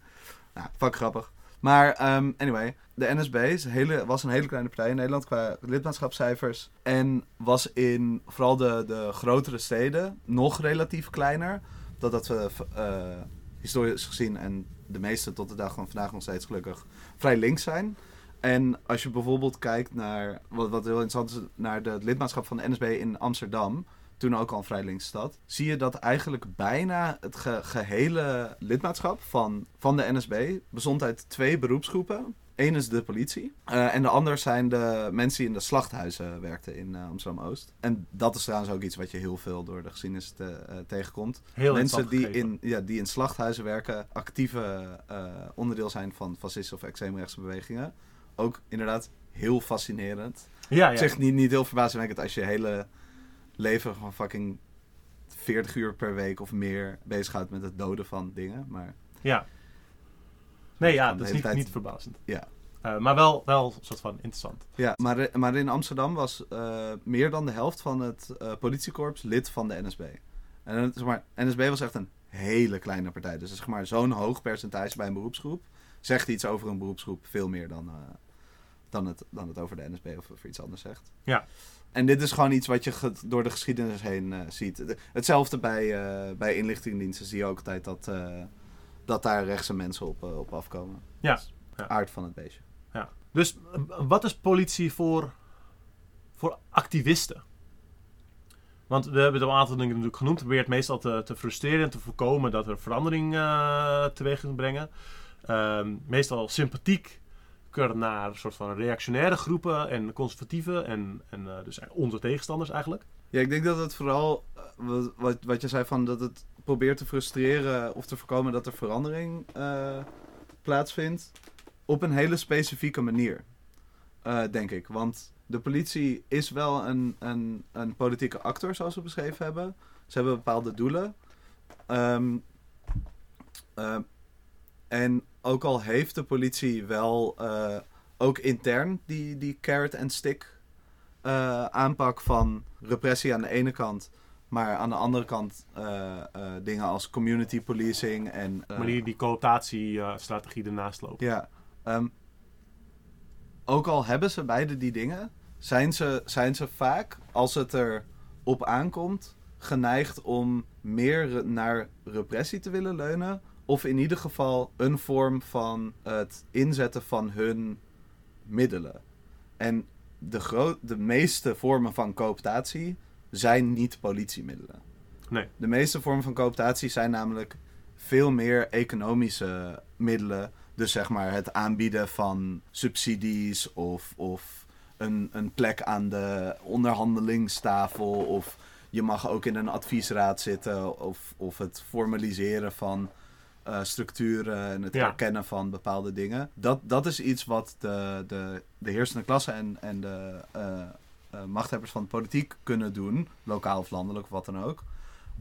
Nou, fuck grappig. Maar ehm, anyway, de NSB hele, was een hele kleine partij in Nederland qua lidmaatschapscijfers. En was in vooral de, de grotere steden nog relatief kleiner. Dat dat we eh, historisch gezien en de meeste tot de dag van vandaag nog steeds gelukkig vrij links zijn. En als je bijvoorbeeld kijkt naar, wat, wat heel interessant is, naar het lidmaatschap van de NSB in Amsterdam, toen ook al een vrij linkse stad, zie je dat eigenlijk bijna het ge- gehele lidmaatschap van, van de NSB bestond uit twee beroepsgroepen. Eén is de politie. eh, en de ander zijn de mensen die in de slachthuizen werkten in eh, Amsterdam-Oost. En dat is trouwens ook iets wat je heel veel door de geschiedenis te- eh, tegenkomt. Heel mensen die in, ja, die in slachthuizen werken, actieve onderdeel zijn van fascistische of extreemrechtse bewegingen. Ook inderdaad heel fascinerend. Ja, Op ja. zich niet, niet heel verbazingwekkend als je hele leven gewoon fucking 40 uur per week of meer bezighoudt met het doden van dingen. Maar ja. Nee, ja, Van dat is niet, tijd- niet verbazend. ja. Eh, maar wel, wel een soort van interessant. Ja, maar, maar in Amsterdam was eh, meer dan de helft van het eh, politiekorps lid van de NSB. En zeg maar, NSB was echt een hele kleine partij. Dus zeg maar, zo'n hoog percentage bij een beroepsgroep zegt iets over een beroepsgroep veel meer dan, dan, het, dan het over de NSB of over iets anders zegt. Ja. En dit is gewoon iets wat je door de geschiedenis heen eh, ziet. De- Hetzelfde bij, eh, bij inlichtingendiensten zie je ook altijd dat, eh, dat daar rechtse mensen op, op afkomen. Ja. Ja. Aard van het beestje. Ja. Dus wat is politie voor, voor activisten? Want we hebben het al een aantal dingen natuurlijk genoemd. Het probeert meestal te, te frustreren en te voorkomen dat er verandering teweeg kan brengen. Ehm, meestal sympathiek naar soort van reactionaire groepen en conservatieve en, en eh, dus onze tegenstanders eigenlijk. Ja, ik denk dat het vooral, eh, wat- wat, je zei van dat het probeert te frustreren of te voorkomen dat er verandering eh, plaatsvindt. Op een hele specifieke manier, denk ik. Want de politie is wel een, een, een politieke actor, zoals we beschreven hebben. Ze hebben bepaalde doelen. Ehm, eh, en ook al heeft de politie wel eh, ook intern die, die carrot en stick eh, aanpak van repressie aan de ene kant, maar aan de andere kant eh, dingen als community policing en. Maar die, die cooptatiestrategie ernaast lopen. ja. ehm, ook al hebben ze beide die dingen, zijn ze, zijn ze vaak, als het er op aankomt, geneigd om meer naar repressie te willen leunen Of in ieder geval een vorm van het inzetten van hun middelen. En de, de meeste vormen van cooptatie zijn niet politiemiddelen. Nee. De meeste vormen van cooptatie zijn namelijk veel meer economische middelen. Dus zeg maar het aanbieden van subsidies of, of een, een plek aan de onderhandelingstafel. Of je mag ook in een adviesraad zitten. Of, of het formaliseren van eh, structuren en het Ja. erkennen van bepaalde dingen. Dat, dat is iets wat de, de, de heersende klasse en, en de eh, eh, machthebbers van de politiek kunnen doen. Lokaal of landelijk of wat dan ook.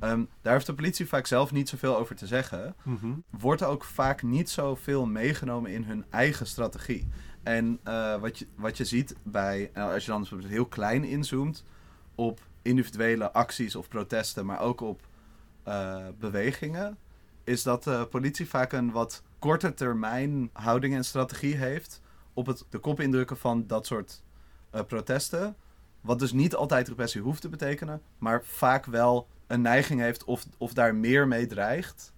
Ehm, daar heeft de politie vaak zelf niet zoveel over te zeggen. Mhm. Wordt ook vaak niet zoveel meegenomen in hun eigen strategie. En eh, wat, je, wat je ziet bij, nou, als je dan heel klein inzoomt op individuele acties of protesten, maar ook op eh, bewegingen, is dat de politie vaak een wat korte termijn houding en strategie heeft op het de kop indrukken van dat soort eh, protesten. Wat dus niet altijd repressie hoeft te betekenen, maar vaak wel een neiging heeft of, of daar meer mee dreigt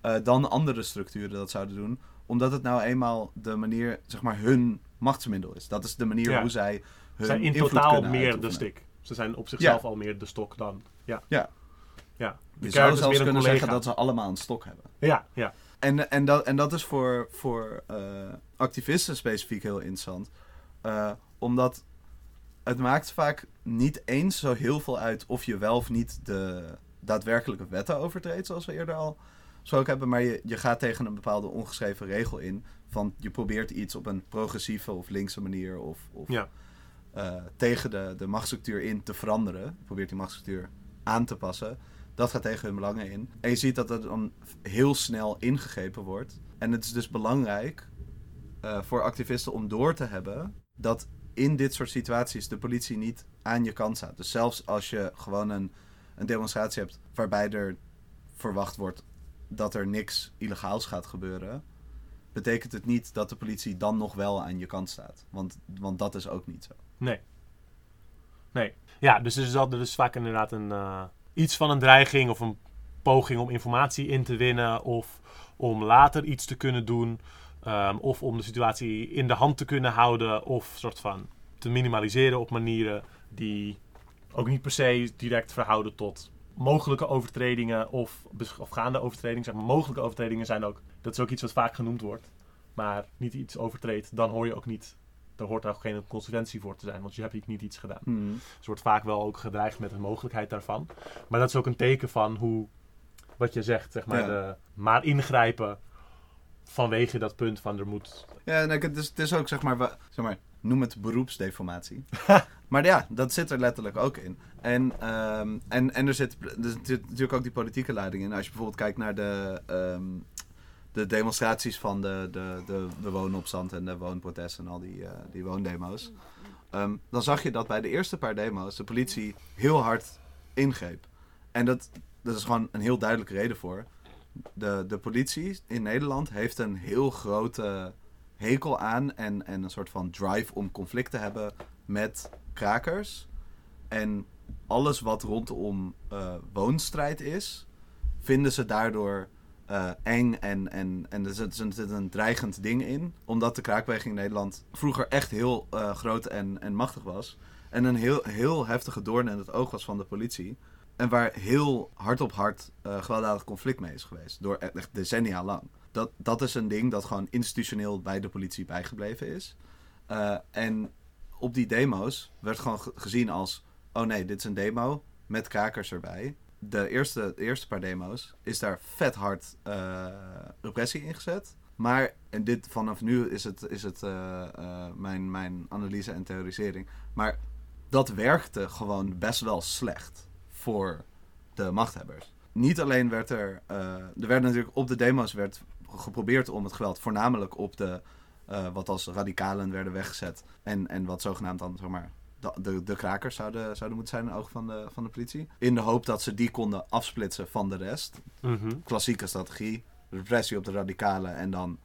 eh, dan andere structuren dat zouden doen. Omdat het nou eenmaal de manier, zeg maar, hun machtsmiddel is. Dat is de manier Ja. hoe zij Ze hun zijn in totaal meer de stick. Ze zijn op zichzelf Ja. al meer de stok dan. Ja. Ja. Ja. Je zou is zelfs kunnen collega. zeggen dat ze allemaal een stok hebben. Ja, ja. En, en, dat, en dat is voor, voor eh, activisten specifiek heel interessant. Eh, omdat het maakt vaak niet eens zo heel veel uit of je wel of niet de daadwerkelijke wetten overtreedt, zoals we eerder al zo ook hebben. Maar je, je gaat tegen een bepaalde ongeschreven regel in. Van je probeert iets op een progressieve of linkse manier of, of Ja. eh, tegen de, de machtsstructuur in te veranderen. Je probeert die machtsstructuur aan te passen. Dat gaat tegen hun belangen in. En je ziet dat er dan heel snel ingegrepen wordt. En het is dus belangrijk eh, voor activisten om door te hebben dat in dit soort situaties de politie niet aan je kant staat. Dus zelfs als je gewoon een, een demonstratie hebt waarbij er verwacht wordt dat er niks illegaals gaat gebeuren, betekent het niet dat de politie dan nog wel aan je kant staat. Want, want dat is ook niet zo. Nee. Nee. Ja, dus er is, vaak inderdaad een, eh, iets van een dreiging of een poging om informatie in te winnen of om later iets te kunnen doen. ehm, of om de situatie in de hand te kunnen houden of soort van te minimaliseren op manieren die ook niet per se direct verhouden tot mogelijke overtredingen of, of gaande overtredingen. Zeg maar, mogelijke overtredingen zijn ook, dat is ook iets wat vaak genoemd wordt. Maar niet iets overtreedt, dan hoor je ook niet er hoort daar ook geen consequentie voor te zijn, want je hebt niet iets gedaan. Dus er wordt vaak wel ook gedreigd met de mogelijkheid daarvan. Maar dat is ook een teken van hoe, wat je zegt, zeg maar, Ja. de, maar ingrijpen vanwege dat punt van er moet... Ja, en het is, het is ook zeg maar, zeg maar, noem het beroepsdeformatie. *laughs* maar ja, dat zit er letterlijk ook in. En, ehm, en, en er, zit, er zit natuurlijk ook die politieke leiding in. Als je bijvoorbeeld kijkt naar de, ehm, de demonstraties van de, de, de, woonopstand en de woonprotesten en al die, eh, die woondemo's. ehm, dan zag je dat bij de eerste paar demo's de politie heel hard ingreep. En dat, dat is gewoon een heel duidelijke reden voor. De, de politie in Nederland heeft een heel grote hekel aan en, en een soort van drive om conflict te hebben met krakers. En alles wat rondom eh, woonstrijd is, vinden ze daardoor eh, eng en, en, en er zit, er zit een dreigend ding in. Omdat de kraakbeweging in Nederland vroeger echt heel eh, groot en, en machtig was. En een heel, heel heftige doorn in het oog was van de politie. En waar heel hard op hard eh, gewelddadig conflict mee is geweest. Door e- echt decennia lang. Dat, dat is een ding dat gewoon institutioneel bij de politie bijgebleven is. En op die demo's werd gewoon ge- gezien als... Oh nee, dit is een demo met krakers erbij. De eerste, eerste paar demo's is daar vet hard eh, repressie ingezet. Maar, en dit vanaf nu is het, is het eh, eh, mijn, mijn analyse en theorisering. Maar dat werkte gewoon best wel slecht voor de machthebbers. Niet alleen werd er. er werd natuurlijk op de demo's werd geprobeerd om het geweld voornamelijk op de. wat als radicalen werden weggezet. En, en wat zogenaamd dan, zeg maar. De, de, de krakers zouden, zouden moeten zijn in de ogen van de, van de politie. In de hoop dat ze die konden afsplitsen van de rest. Mhm. Klassieke strategie. Repressie op de radicalen en dan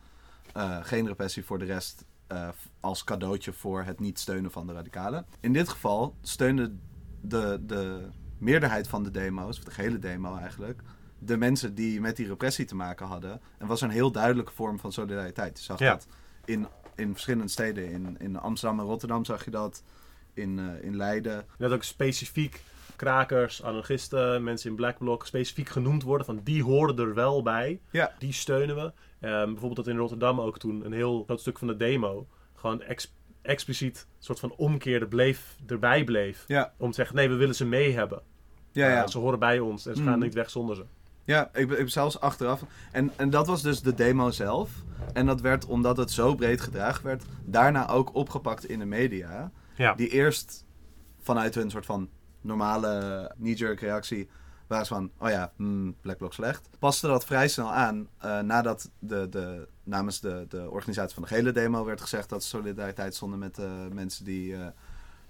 eh, geen repressie voor de rest. eh, als cadeautje voor het niet steunen van de radicalen. In dit geval steunde de, de meerderheid van de demo's, of de gehele demo eigenlijk, de mensen die met die repressie te maken hadden. En was een heel duidelijke vorm van solidariteit. Je zag Ja. dat in, in verschillende steden. In, in Amsterdam en Rotterdam zag je dat. In, eh, in Leiden. Dat ook specifiek krakers, anarchisten, mensen in Black Bloc specifiek genoemd worden. Van die horen er wel bij. Ja. Die steunen we. Ehm, bijvoorbeeld dat in Rotterdam ook toen een heel groot stuk van de demo gewoon ex- expliciet een soort van omkeerde bleef, erbij bleef. Ja. Om te zeggen, nee, we willen ze mee hebben. Ja, ja. Eh, ze horen bij ons en ze Mhm. gaan niet weg zonder ze. Ja, ik, ben- ik ben zelfs achteraf. En, en dat was dus de demo zelf. En dat werd, omdat het zo breed gedragen werd, daarna ook opgepakt in de media. Ja. Die eerst vanuit hun soort van normale knee-jerk reactie waren ze van, oh ja, hmm, Black Bloc slecht. Paste dat vrij snel aan eh, nadat de, de, namens de, de organisatie van de gele demo werd gezegd dat ze solidariteit stonden met de mensen die eh,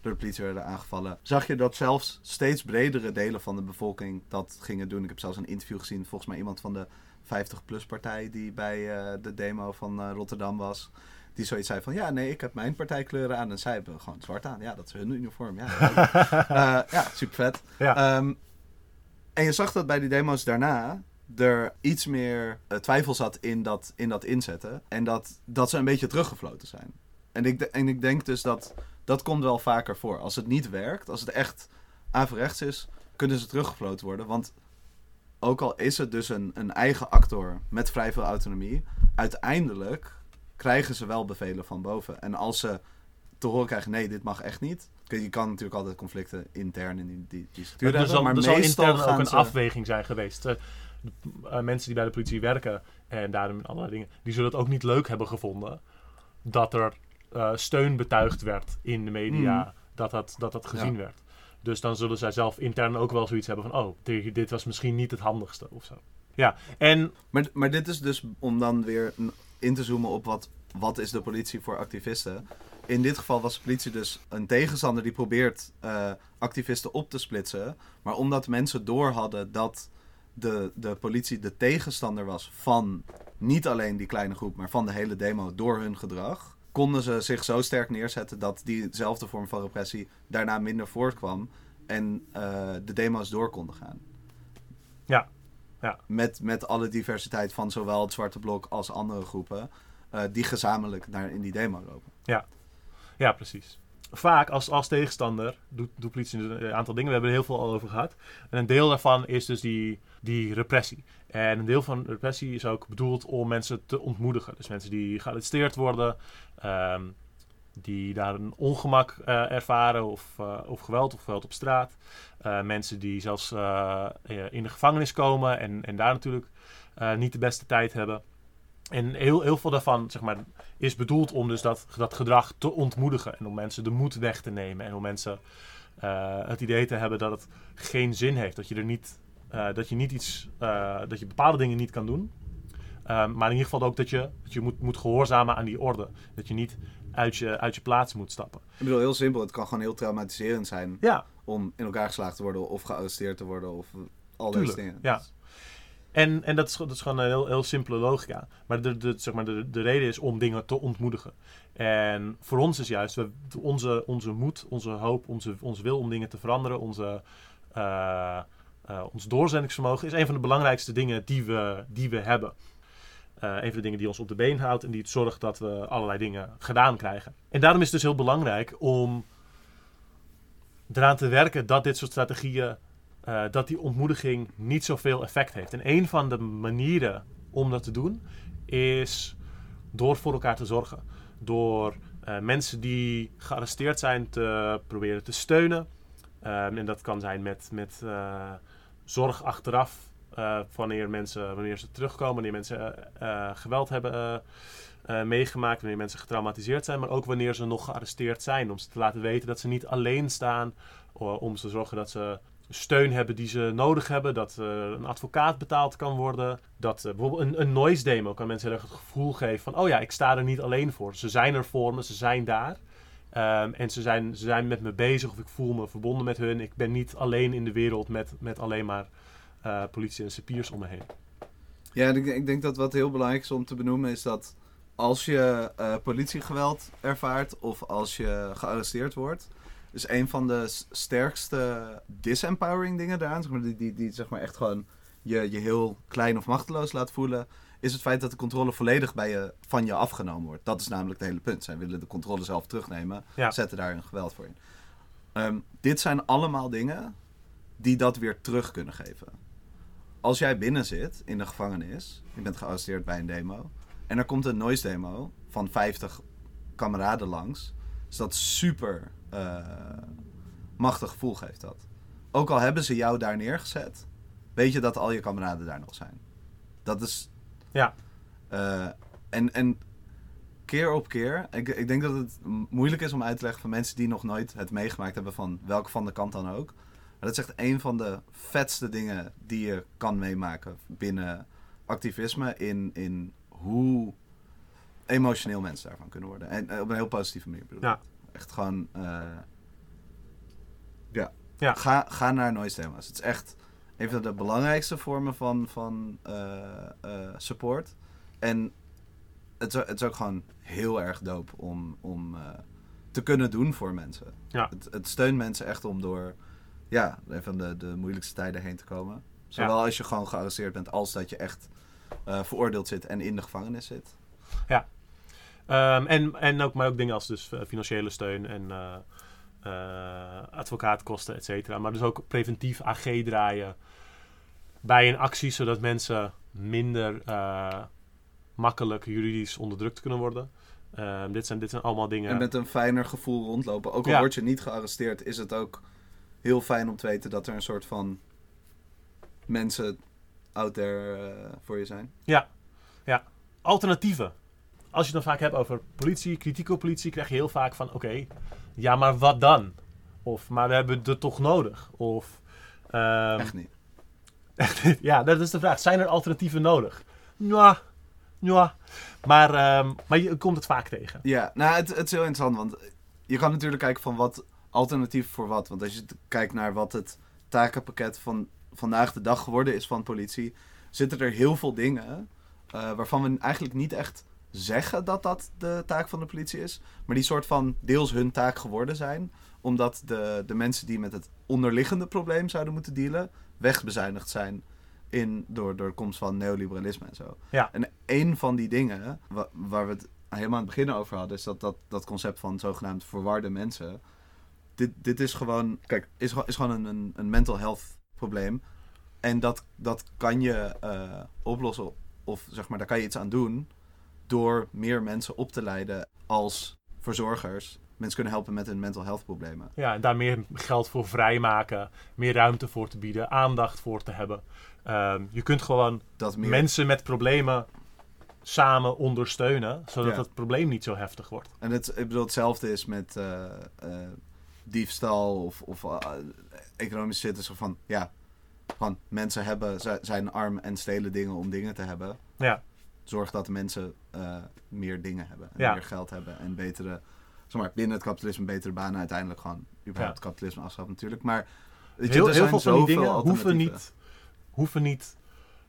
door de politie werden aangevallen. Zag je dat zelfs steeds bredere delen van de bevolking dat gingen doen. Ik heb zelfs een interview gezien, volgens mij iemand van de 50-plus partij die bij eh, de demo van eh, Rotterdam was. Die zoiets zei van, ja, nee, ik heb mijn partijkleuren aan en zij hebben gewoon zwart aan. Ja, dat is hun uniform. Ja, *laughs* Eh, ja super vet. Ja. Ehm, en je zag dat bij die demo's daarna er iets meer eh, twijfel zat in dat, in dat inzetten. En dat, dat ze een beetje teruggefloten zijn. En ik, en ik denk dus dat dat komt wel vaker voor. Als het niet werkt, als het echt averechts is, kunnen ze teruggefloten worden. Want ook al is het dus een, een eigen actor met vrij veel autonomie, uiteindelijk krijgen ze wel bevelen van boven. En als ze te horen krijgen, nee, dit mag echt niet. Je kan natuurlijk altijd conflicten intern in die, die, die structuur hebben, zal, maar er zal intern ook een ze... afweging zijn geweest. Eh, de- eh, mensen die bij de politie werken en daarom allerlei dingen, die zullen het ook niet leuk hebben gevonden dat er eh, steun betuigd werd in de media, Mhm. dat, dat, dat dat gezien Ja. werd. Dus dan zullen zij zelf intern ook wel zoiets hebben van, oh, dit, dit was misschien niet het handigste of zo. Ja, en Maar, maar dit is dus om dan weer in te zoomen op wat, wat is de politie voor activisten. In dit geval was de politie dus een tegenstander die probeert eh, activisten op te splitsen. Maar omdat mensen door hadden dat de, de politie de tegenstander was van niet alleen die kleine groep, maar van de hele demo door hun gedrag. Konden ze zich zo sterk neerzetten dat diezelfde vorm van repressie daarna minder voortkwam. En eh, de demo's door konden gaan. Ja, ja. Met, met alle diversiteit van zowel het Zwarte Blok als andere groepen. eh, die gezamenlijk naar in die demo lopen. Ja, precies. Vaak als, als tegenstander doet, doet politie een aantal dingen. We hebben er heel veel al over gehad. En een deel daarvan is dus die, die repressie. En een deel van de repressie is ook bedoeld om mensen te ontmoedigen. Dus mensen die gearresteerd worden, ehm, die daar een ongemak eh, ervaren of, eh, of geweld of geweld op straat. Eh, mensen die zelfs in de gevangenis komen en, en daar natuurlijk niet de beste tijd hebben. En heel, heel veel daarvan zeg maar, is bedoeld om dus dat, dat gedrag te ontmoedigen. En om mensen de moed weg te nemen. En om mensen het idee te hebben dat het geen zin heeft. Dat je er niet, dat je niet iets, dat je bepaalde dingen niet kan doen. Ehm, maar in ieder geval ook dat je, dat je moet, moet gehoorzamen aan die orde. Dat je niet uit je, uit je plaats moet stappen. Ik bedoel, heel simpel. Het kan gewoon heel traumatiserend zijn Ja, om in elkaar geslagen te worden of gearresteerd te worden of al deze dingen. ja. En, en dat, is, dat is gewoon een heel, heel simpele logica. Maar, de, de, zeg maar de, de reden is om dingen te ontmoedigen. En voor ons is juist we, onze, onze moed, onze hoop, onze, onze wil om dingen te veranderen, onze, eh, eh, ons doorzettingsvermogen is een van de belangrijkste dingen die we, die we hebben. Eh, een van de dingen die ons op de been houdt en die het zorgt dat we allerlei dingen gedaan krijgen. En daarom is het dus heel belangrijk om eraan te werken dat dit soort strategieën eh, dat die ontmoediging niet zoveel effect heeft. En een van de manieren om dat te doen is door voor elkaar te zorgen. Door eh, mensen die gearresteerd zijn te proberen te steunen. Ehm, en dat kan zijn met, met zorg achteraf. Eh, wanneer, mensen, wanneer ze terugkomen, wanneer mensen eh, eh, geweld hebben meegemaakt, wanneer mensen getraumatiseerd zijn, maar ook wanneer ze nog gearresteerd zijn. Om ze te laten weten dat ze niet alleen staan, om te zorgen dat ze steun hebben die ze nodig hebben. Dat een advocaat betaald kan worden. Dat bijvoorbeeld een, een noise demo kan mensen het gevoel geven van... oh ja, ik sta er niet alleen voor. Ze zijn er voor me, ze zijn daar. Ehm, en ze zijn, ze zijn met me bezig of ik voel me verbonden met hun. Ik ben niet alleen in de wereld met, met alleen maar eh, politie en cipiers om me heen. Ja, ik, ik denk dat wat heel belangrijk is om te benoemen is dat als je eh, politiegeweld ervaart of als je gearresteerd wordt, is een van de sterkste disempowering dingen daaraan, zeg maar, die, die, die zeg maar echt gewoon je je heel klein of machteloos laat voelen, is het feit dat de controle volledig bij je, van je afgenomen wordt. Dat is namelijk het hele punt. Zij willen de controle zelf terugnemen, Ja. zetten daar een geweld voor in. Ehm, dit zijn allemaal dingen die dat weer terug kunnen geven. Als jij binnen zit in de gevangenis, je bent gearresteerd bij een demo, en er komt een noise demo van 50 kameraden langs, is dat super eh, machtig gevoel geeft dat. Ook al hebben ze jou daar neergezet, weet je dat al je kameraden daar nog zijn. Dat is. Ja. eh, en, en keer op keer. Ik, ik denk dat het moeilijk is om uit te leggen van mensen die nog nooit het meegemaakt hebben van welke van de kant dan ook. Maar dat is echt een van de vetste dingen die je kan meemaken binnen activisme. In, in hoe emotioneel mensen daarvan kunnen worden. En eh, op een heel positieve manier bedoel ik. Ja. Echt gewoon. eh, ja. Ja. Ga, ga naar noise demos. Het is echt een van de belangrijkste vormen van, van eh, support. En het is, het is ook gewoon heel erg dope om, om te kunnen doen voor mensen. Ja. Het, het steunt mensen echt om door ja, een van de, de moeilijkste tijden heen te komen. Zowel als je gewoon gearresteerd bent, als dat je echt eh, veroordeeld zit en in de gevangenis zit. Ehm, en, en ook, maar ook dingen als dus eh, financiële steun en eh, advocaatkosten, et cetera. Maar dus ook preventief AG draaien bij een actie, zodat mensen minder makkelijk juridisch onderdrukt kunnen worden. Ehm, dit, zijn, dit zijn allemaal dingen. En met een fijner gevoel rondlopen. Ook al Ja. word je niet gearresteerd, is het ook heel fijn om te weten dat er een soort van mensen out there eh, voor je zijn. alternatieven. Als je het dan vaak hebt over politie, kritiek op politie, krijg je heel vaak van: oké, ja, maar wat dan? Of, maar we hebben het toch nodig? Of, ehm, Echt niet. *laughs* ja, dat is de vraag. Zijn er alternatieven nodig? Ja, ja. Maar, ehm, maar je komt het vaak tegen. Ja, nou, het, het is heel interessant, want je kan natuurlijk kijken van wat alternatief voor wat. Want als je kijkt naar wat het takenpakket van vandaag de dag geworden is van politie, zitten er heel veel dingen eh, waarvan we eigenlijk niet echt zeggen dat dat de taak van de politie is, maar die soort van deels hun taak geworden zijn, omdat de, de mensen die met het onderliggende probleem zouden moeten dealen, wegbezuinigd zijn in, door, door de komst van neoliberalisme en zo. Ja. En een van die dingen wa- waar we het helemaal aan het begin over hadden, is dat, dat, dat concept van zogenaamd verwarde mensen. Dit, dit is gewoon, kijk, is, gewoon- is gewoon een, een, een mental health probleem. En dat, dat kan je eh, oplossen, of zeg maar, daar kan je iets aan doen, door meer mensen op te leiden als verzorgers. Mensen kunnen helpen met hun mental health problemen. Ja, en daar meer geld voor vrijmaken, meer ruimte voor te bieden, aandacht voor te hebben. Ehm, je kunt gewoon Dat meer, mensen met problemen samen ondersteunen, zodat Ja. het probleem niet zo heftig wordt. En het, ik bedoel, hetzelfde is met eh, eh, diefstal of, of eh, economische zitten. Zo van, ja, van mensen hebben, zi- zijn arm en stelen dingen om dingen te hebben. Ja, Zorg dat mensen eh, meer dingen hebben. En Ja. meer geld hebben en betere, zeg maar, binnen het kapitalisme betere banen. Uiteindelijk gewoon überhaupt Ja. kapitalisme afschaffen natuurlijk. Maar weet je, heel, er heel zijn veel van die dingen hoeven niet, hoeven niet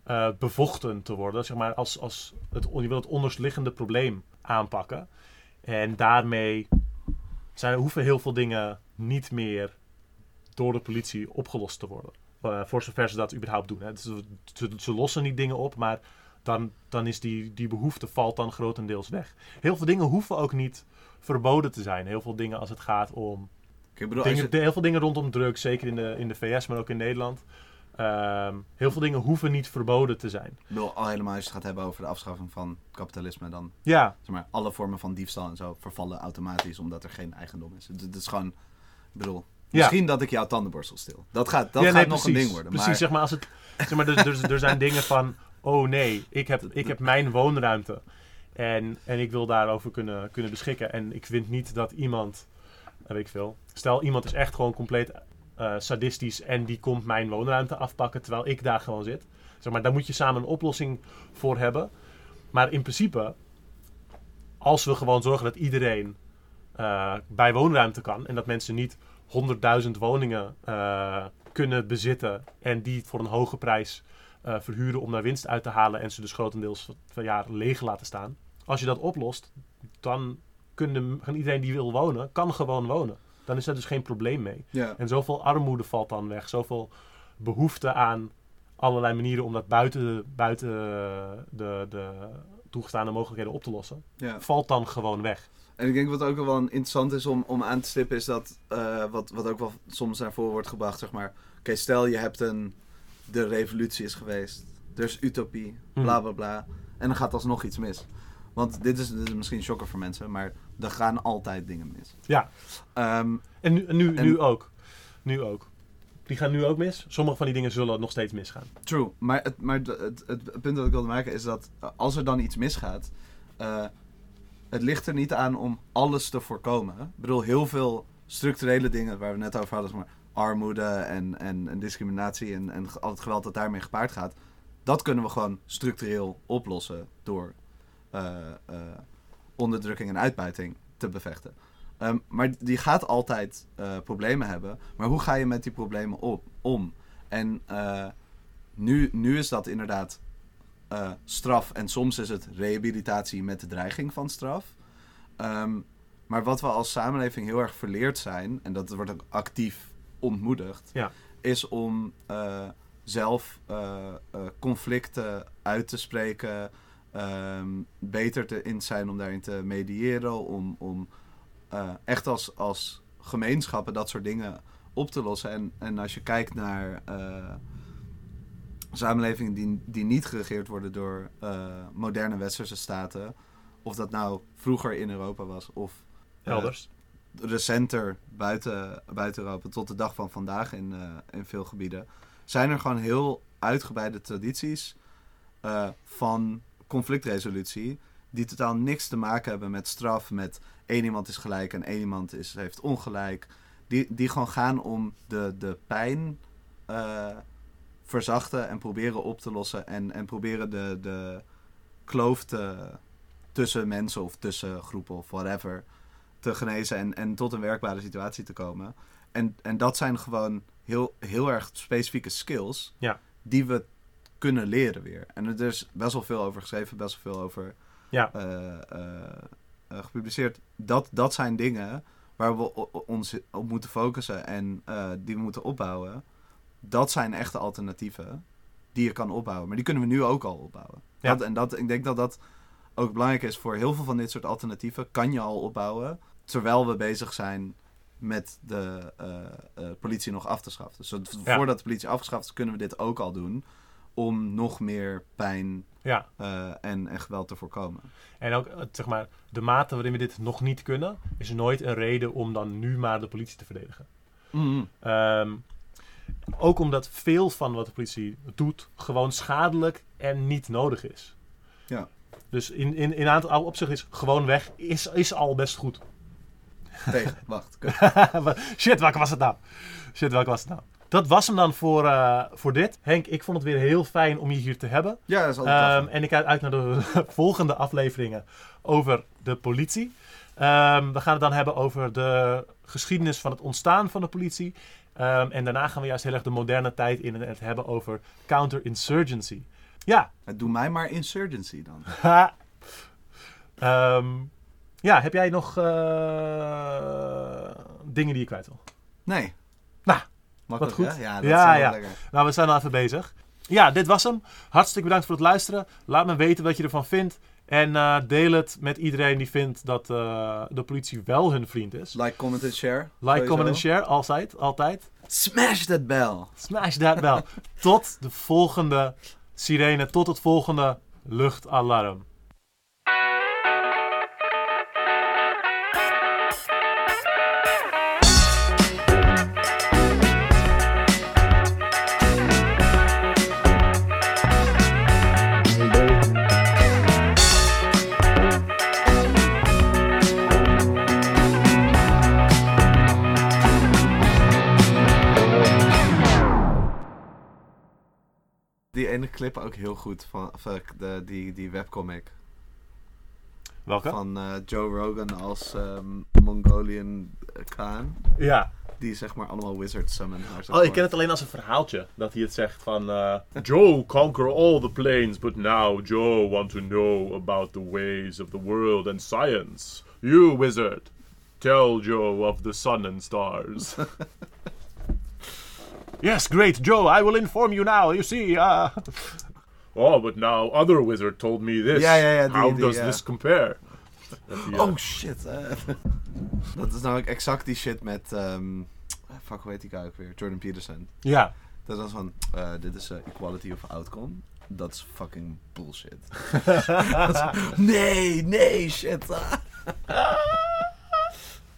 eh, bevochten te worden. Zeg maar, als, als het, je wil het onderliggende probleem aanpakken. En daarmee zijn, hoeven heel veel dingen niet meer door de politie opgelost te worden. Eh, voor zover ze dat überhaupt doen. Hè. Dus ze, ze, ze lossen niet dingen op, maar dan, dan is die, die behoefte valt dan grotendeels weg. Heel veel dingen hoeven ook niet verboden te zijn. Heel veel dingen als het gaat om Ik bedoel, Dingen, heel veel dingen rondom drugs, zeker in de, in de VS, maar ook in Nederland. Ehm, heel veel dingen hoeven niet verboden te zijn. ik bedoel, al helemaal als je het gaat hebben over de afschaffing van kapitalisme, dan Ja, zeg maar, alle vormen van diefstal en zo vervallen automatisch omdat er geen eigendom is. Het, is gewoon, ik bedoel, Ja. misschien dat ik jouw tandenborstel stil. Dat gaat, dat ja, gaat nee, nog precies, een ding worden. Precies, maar, zeg maar, als het, zeg maar er, er, er zijn dingen van, oh nee, ik heb, ik heb mijn woonruimte. En, en ik wil daarover kunnen, kunnen beschikken. En ik vind niet dat iemand, weet ik veel, stel iemand is echt gewoon compleet eh, sadistisch en die komt mijn woonruimte afpakken terwijl ik daar gewoon zit. Zeg maar, daar moet je samen een oplossing voor hebben. Maar in principe, als we gewoon zorgen dat iedereen eh, bij woonruimte kan en dat mensen niet 100.000 woningen eh, kunnen bezitten en die voor een hoge prijs verhuren om daar winst uit te halen en ze dus grotendeels van jaar leeg laten staan. Als je dat oplost, dan kunnen, kan iedereen die wil wonen, kan gewoon wonen. Dan is er dus geen probleem mee. ja. En zoveel armoede valt dan weg. Zoveel behoefte aan allerlei manieren om dat buiten, buiten de, de toegestaande mogelijkheden op te lossen, Ja. valt dan gewoon weg. En ik denk wat ook wel interessant is om, om aan te stippen, is dat eh, wat, wat ook wel soms naar voren wordt gebracht, zeg maar. Oké, stel je hebt een. De revolutie is geweest. Er is utopie, bla bla bla. En dan gaat alsnog iets mis. Want dit is, dit is misschien een shocker voor mensen, maar er gaan altijd dingen mis. Ja. Ehm, En nu, nu, En- nu ook. Nu ook. Die gaan nu ook mis. Sommige van die dingen zullen nog steeds misgaan. True, maar, het, maar het, het, het punt dat ik wilde maken is dat eh, als er dan iets misgaat, eh, het ligt er niet aan om alles te voorkomen. Ik bedoel, heel veel structurele dingen waar we net over hadden, maar armoede en, en, en discriminatie en, en al het geweld dat daarmee gepaard gaat, dat kunnen we gewoon structureel oplossen door onderdrukking en uitbuiting te bevechten. Ehm, maar die gaat altijd eh, problemen hebben. Maar hoe ga je met die problemen op, om? En eh, nu, nu is dat inderdaad eh, straf en soms is het rehabilitatie met de dreiging van straf. Ehm, maar wat we als samenleving heel erg verleerd zijn, en dat wordt ook actief ontmoedigd, Ja. is om eh, zelf eh, eh, conflicten uit te spreken, ehm, beter te in zijn om daarin te mediëren, om, om eh, echt als, als gemeenschappen dat soort dingen op te lossen. En, en als je kijkt naar eh, samenlevingen die, die niet geregeerd worden door eh, moderne westerse staten, of dat nou vroeger in Europa was of Elders. recenter buiten, buiten Europa tot de dag van vandaag in, in veel gebieden, zijn er gewoon heel uitgebreide tradities van conflictresolutie die totaal niks te maken hebben met straf, met één iemand is gelijk en één iemand is, heeft ongelijk. Die, die gewoon gaan om de, de pijn eh, verzachten en proberen op te lossen en, en proberen de, de kloof te, tussen mensen of tussen groepen of whatever te genezen en, en tot een werkbare situatie te komen. En, en dat zijn gewoon heel, heel erg specifieke skills Ja. die we kunnen leren weer. En er is best wel veel over geschreven, best wel veel over Ja. eh, eh, eh, gepubliceerd. Dat, dat zijn dingen waar we ons op moeten focussen en die we moeten opbouwen. Dat zijn echte alternatieven die je kan opbouwen. Maar die kunnen we nu ook al opbouwen. Ja. Dat, en dat, ik denk dat dat ook belangrijk is voor heel veel van dit soort alternatieven. Kan je al opbouwen terwijl we bezig zijn met de politie nog af te schaffen. Dus Ja. voordat de politie afgeschaft is, kunnen we dit ook al doen. Om nog meer pijn Ja. eh, en, en geweld te voorkomen. En ook, eh, zeg maar, de mate waarin we dit nog niet kunnen, is nooit een reden om dan nu maar de politie te verdedigen. Ehm, ook omdat veel van wat de politie doet gewoon schadelijk en niet nodig is. Ja. Dus in, in, in een aantal opzichten is gewoon weg, is, is al best goed. Tegen, wacht. *laughs* Shit, welke was het nou? Shit, welke was het nou? Dat was hem dan voor, eh, voor dit. Henk, ik vond het weer heel fijn om je hier te hebben. Ja, dat is altijd lachen. en ik kijk uit naar de *laughs* volgende afleveringen over de politie. Ehm, we gaan het dan hebben over de geschiedenis van het ontstaan van de politie. Ehm, en daarna gaan we juist heel erg de moderne tijd in en het hebben over counterinsurgency. Ja, Doe mij maar insurgency dan. *laughs* ha. Ehm, ja, heb jij nog eh, dingen die je kwijt wil? Nee. Nou, Makkelijk, goed. hè? Ja, dat Ja, is wel ja. lekker. Nou, we zijn al even bezig. Ja, dit was hem. Hartstikke bedankt voor het luisteren. Laat me weten wat je ervan vindt. En eh, deel het met iedereen die vindt dat eh, de politie wel hun vriend is. Like, comment en share. Like, sowieso. comment en share. Altijd, altijd. Smash that bell. Smash that bell. *laughs* tot de volgende sirene. Tot het volgende luchtalarm. Clip ook heel goed van, van de, die, die webcomic. Welke? Van eh, Joe Rogan als ehm, Mongolian Khan. Ja. Die zeg maar allemaal wizards summon. Oh, ik ken het alleen als een verhaaltje. Dat hij het zegt van... eh, Joe conquer all the planes, but now Joe want to know about the ways of the world and science. You, wizard, tell Joe of the sun and stars. *laughs* Yes, great Joe, I will inform you now. You see, uh... Oh, but now other wizard told me this. Ja, ja, ja, die- How die, does ja. this compare? Die, uh, Oh shit. eh. *laughs* dat is namelijk exact die shit met. ehm fuck, hoe heet die guy ook weer? Jordan Peterson. Ja. Dat was van: eh, dit is eh, equality of outcome. Dat is fucking bullshit. *laughs* *laughs* Nee, nee, shit.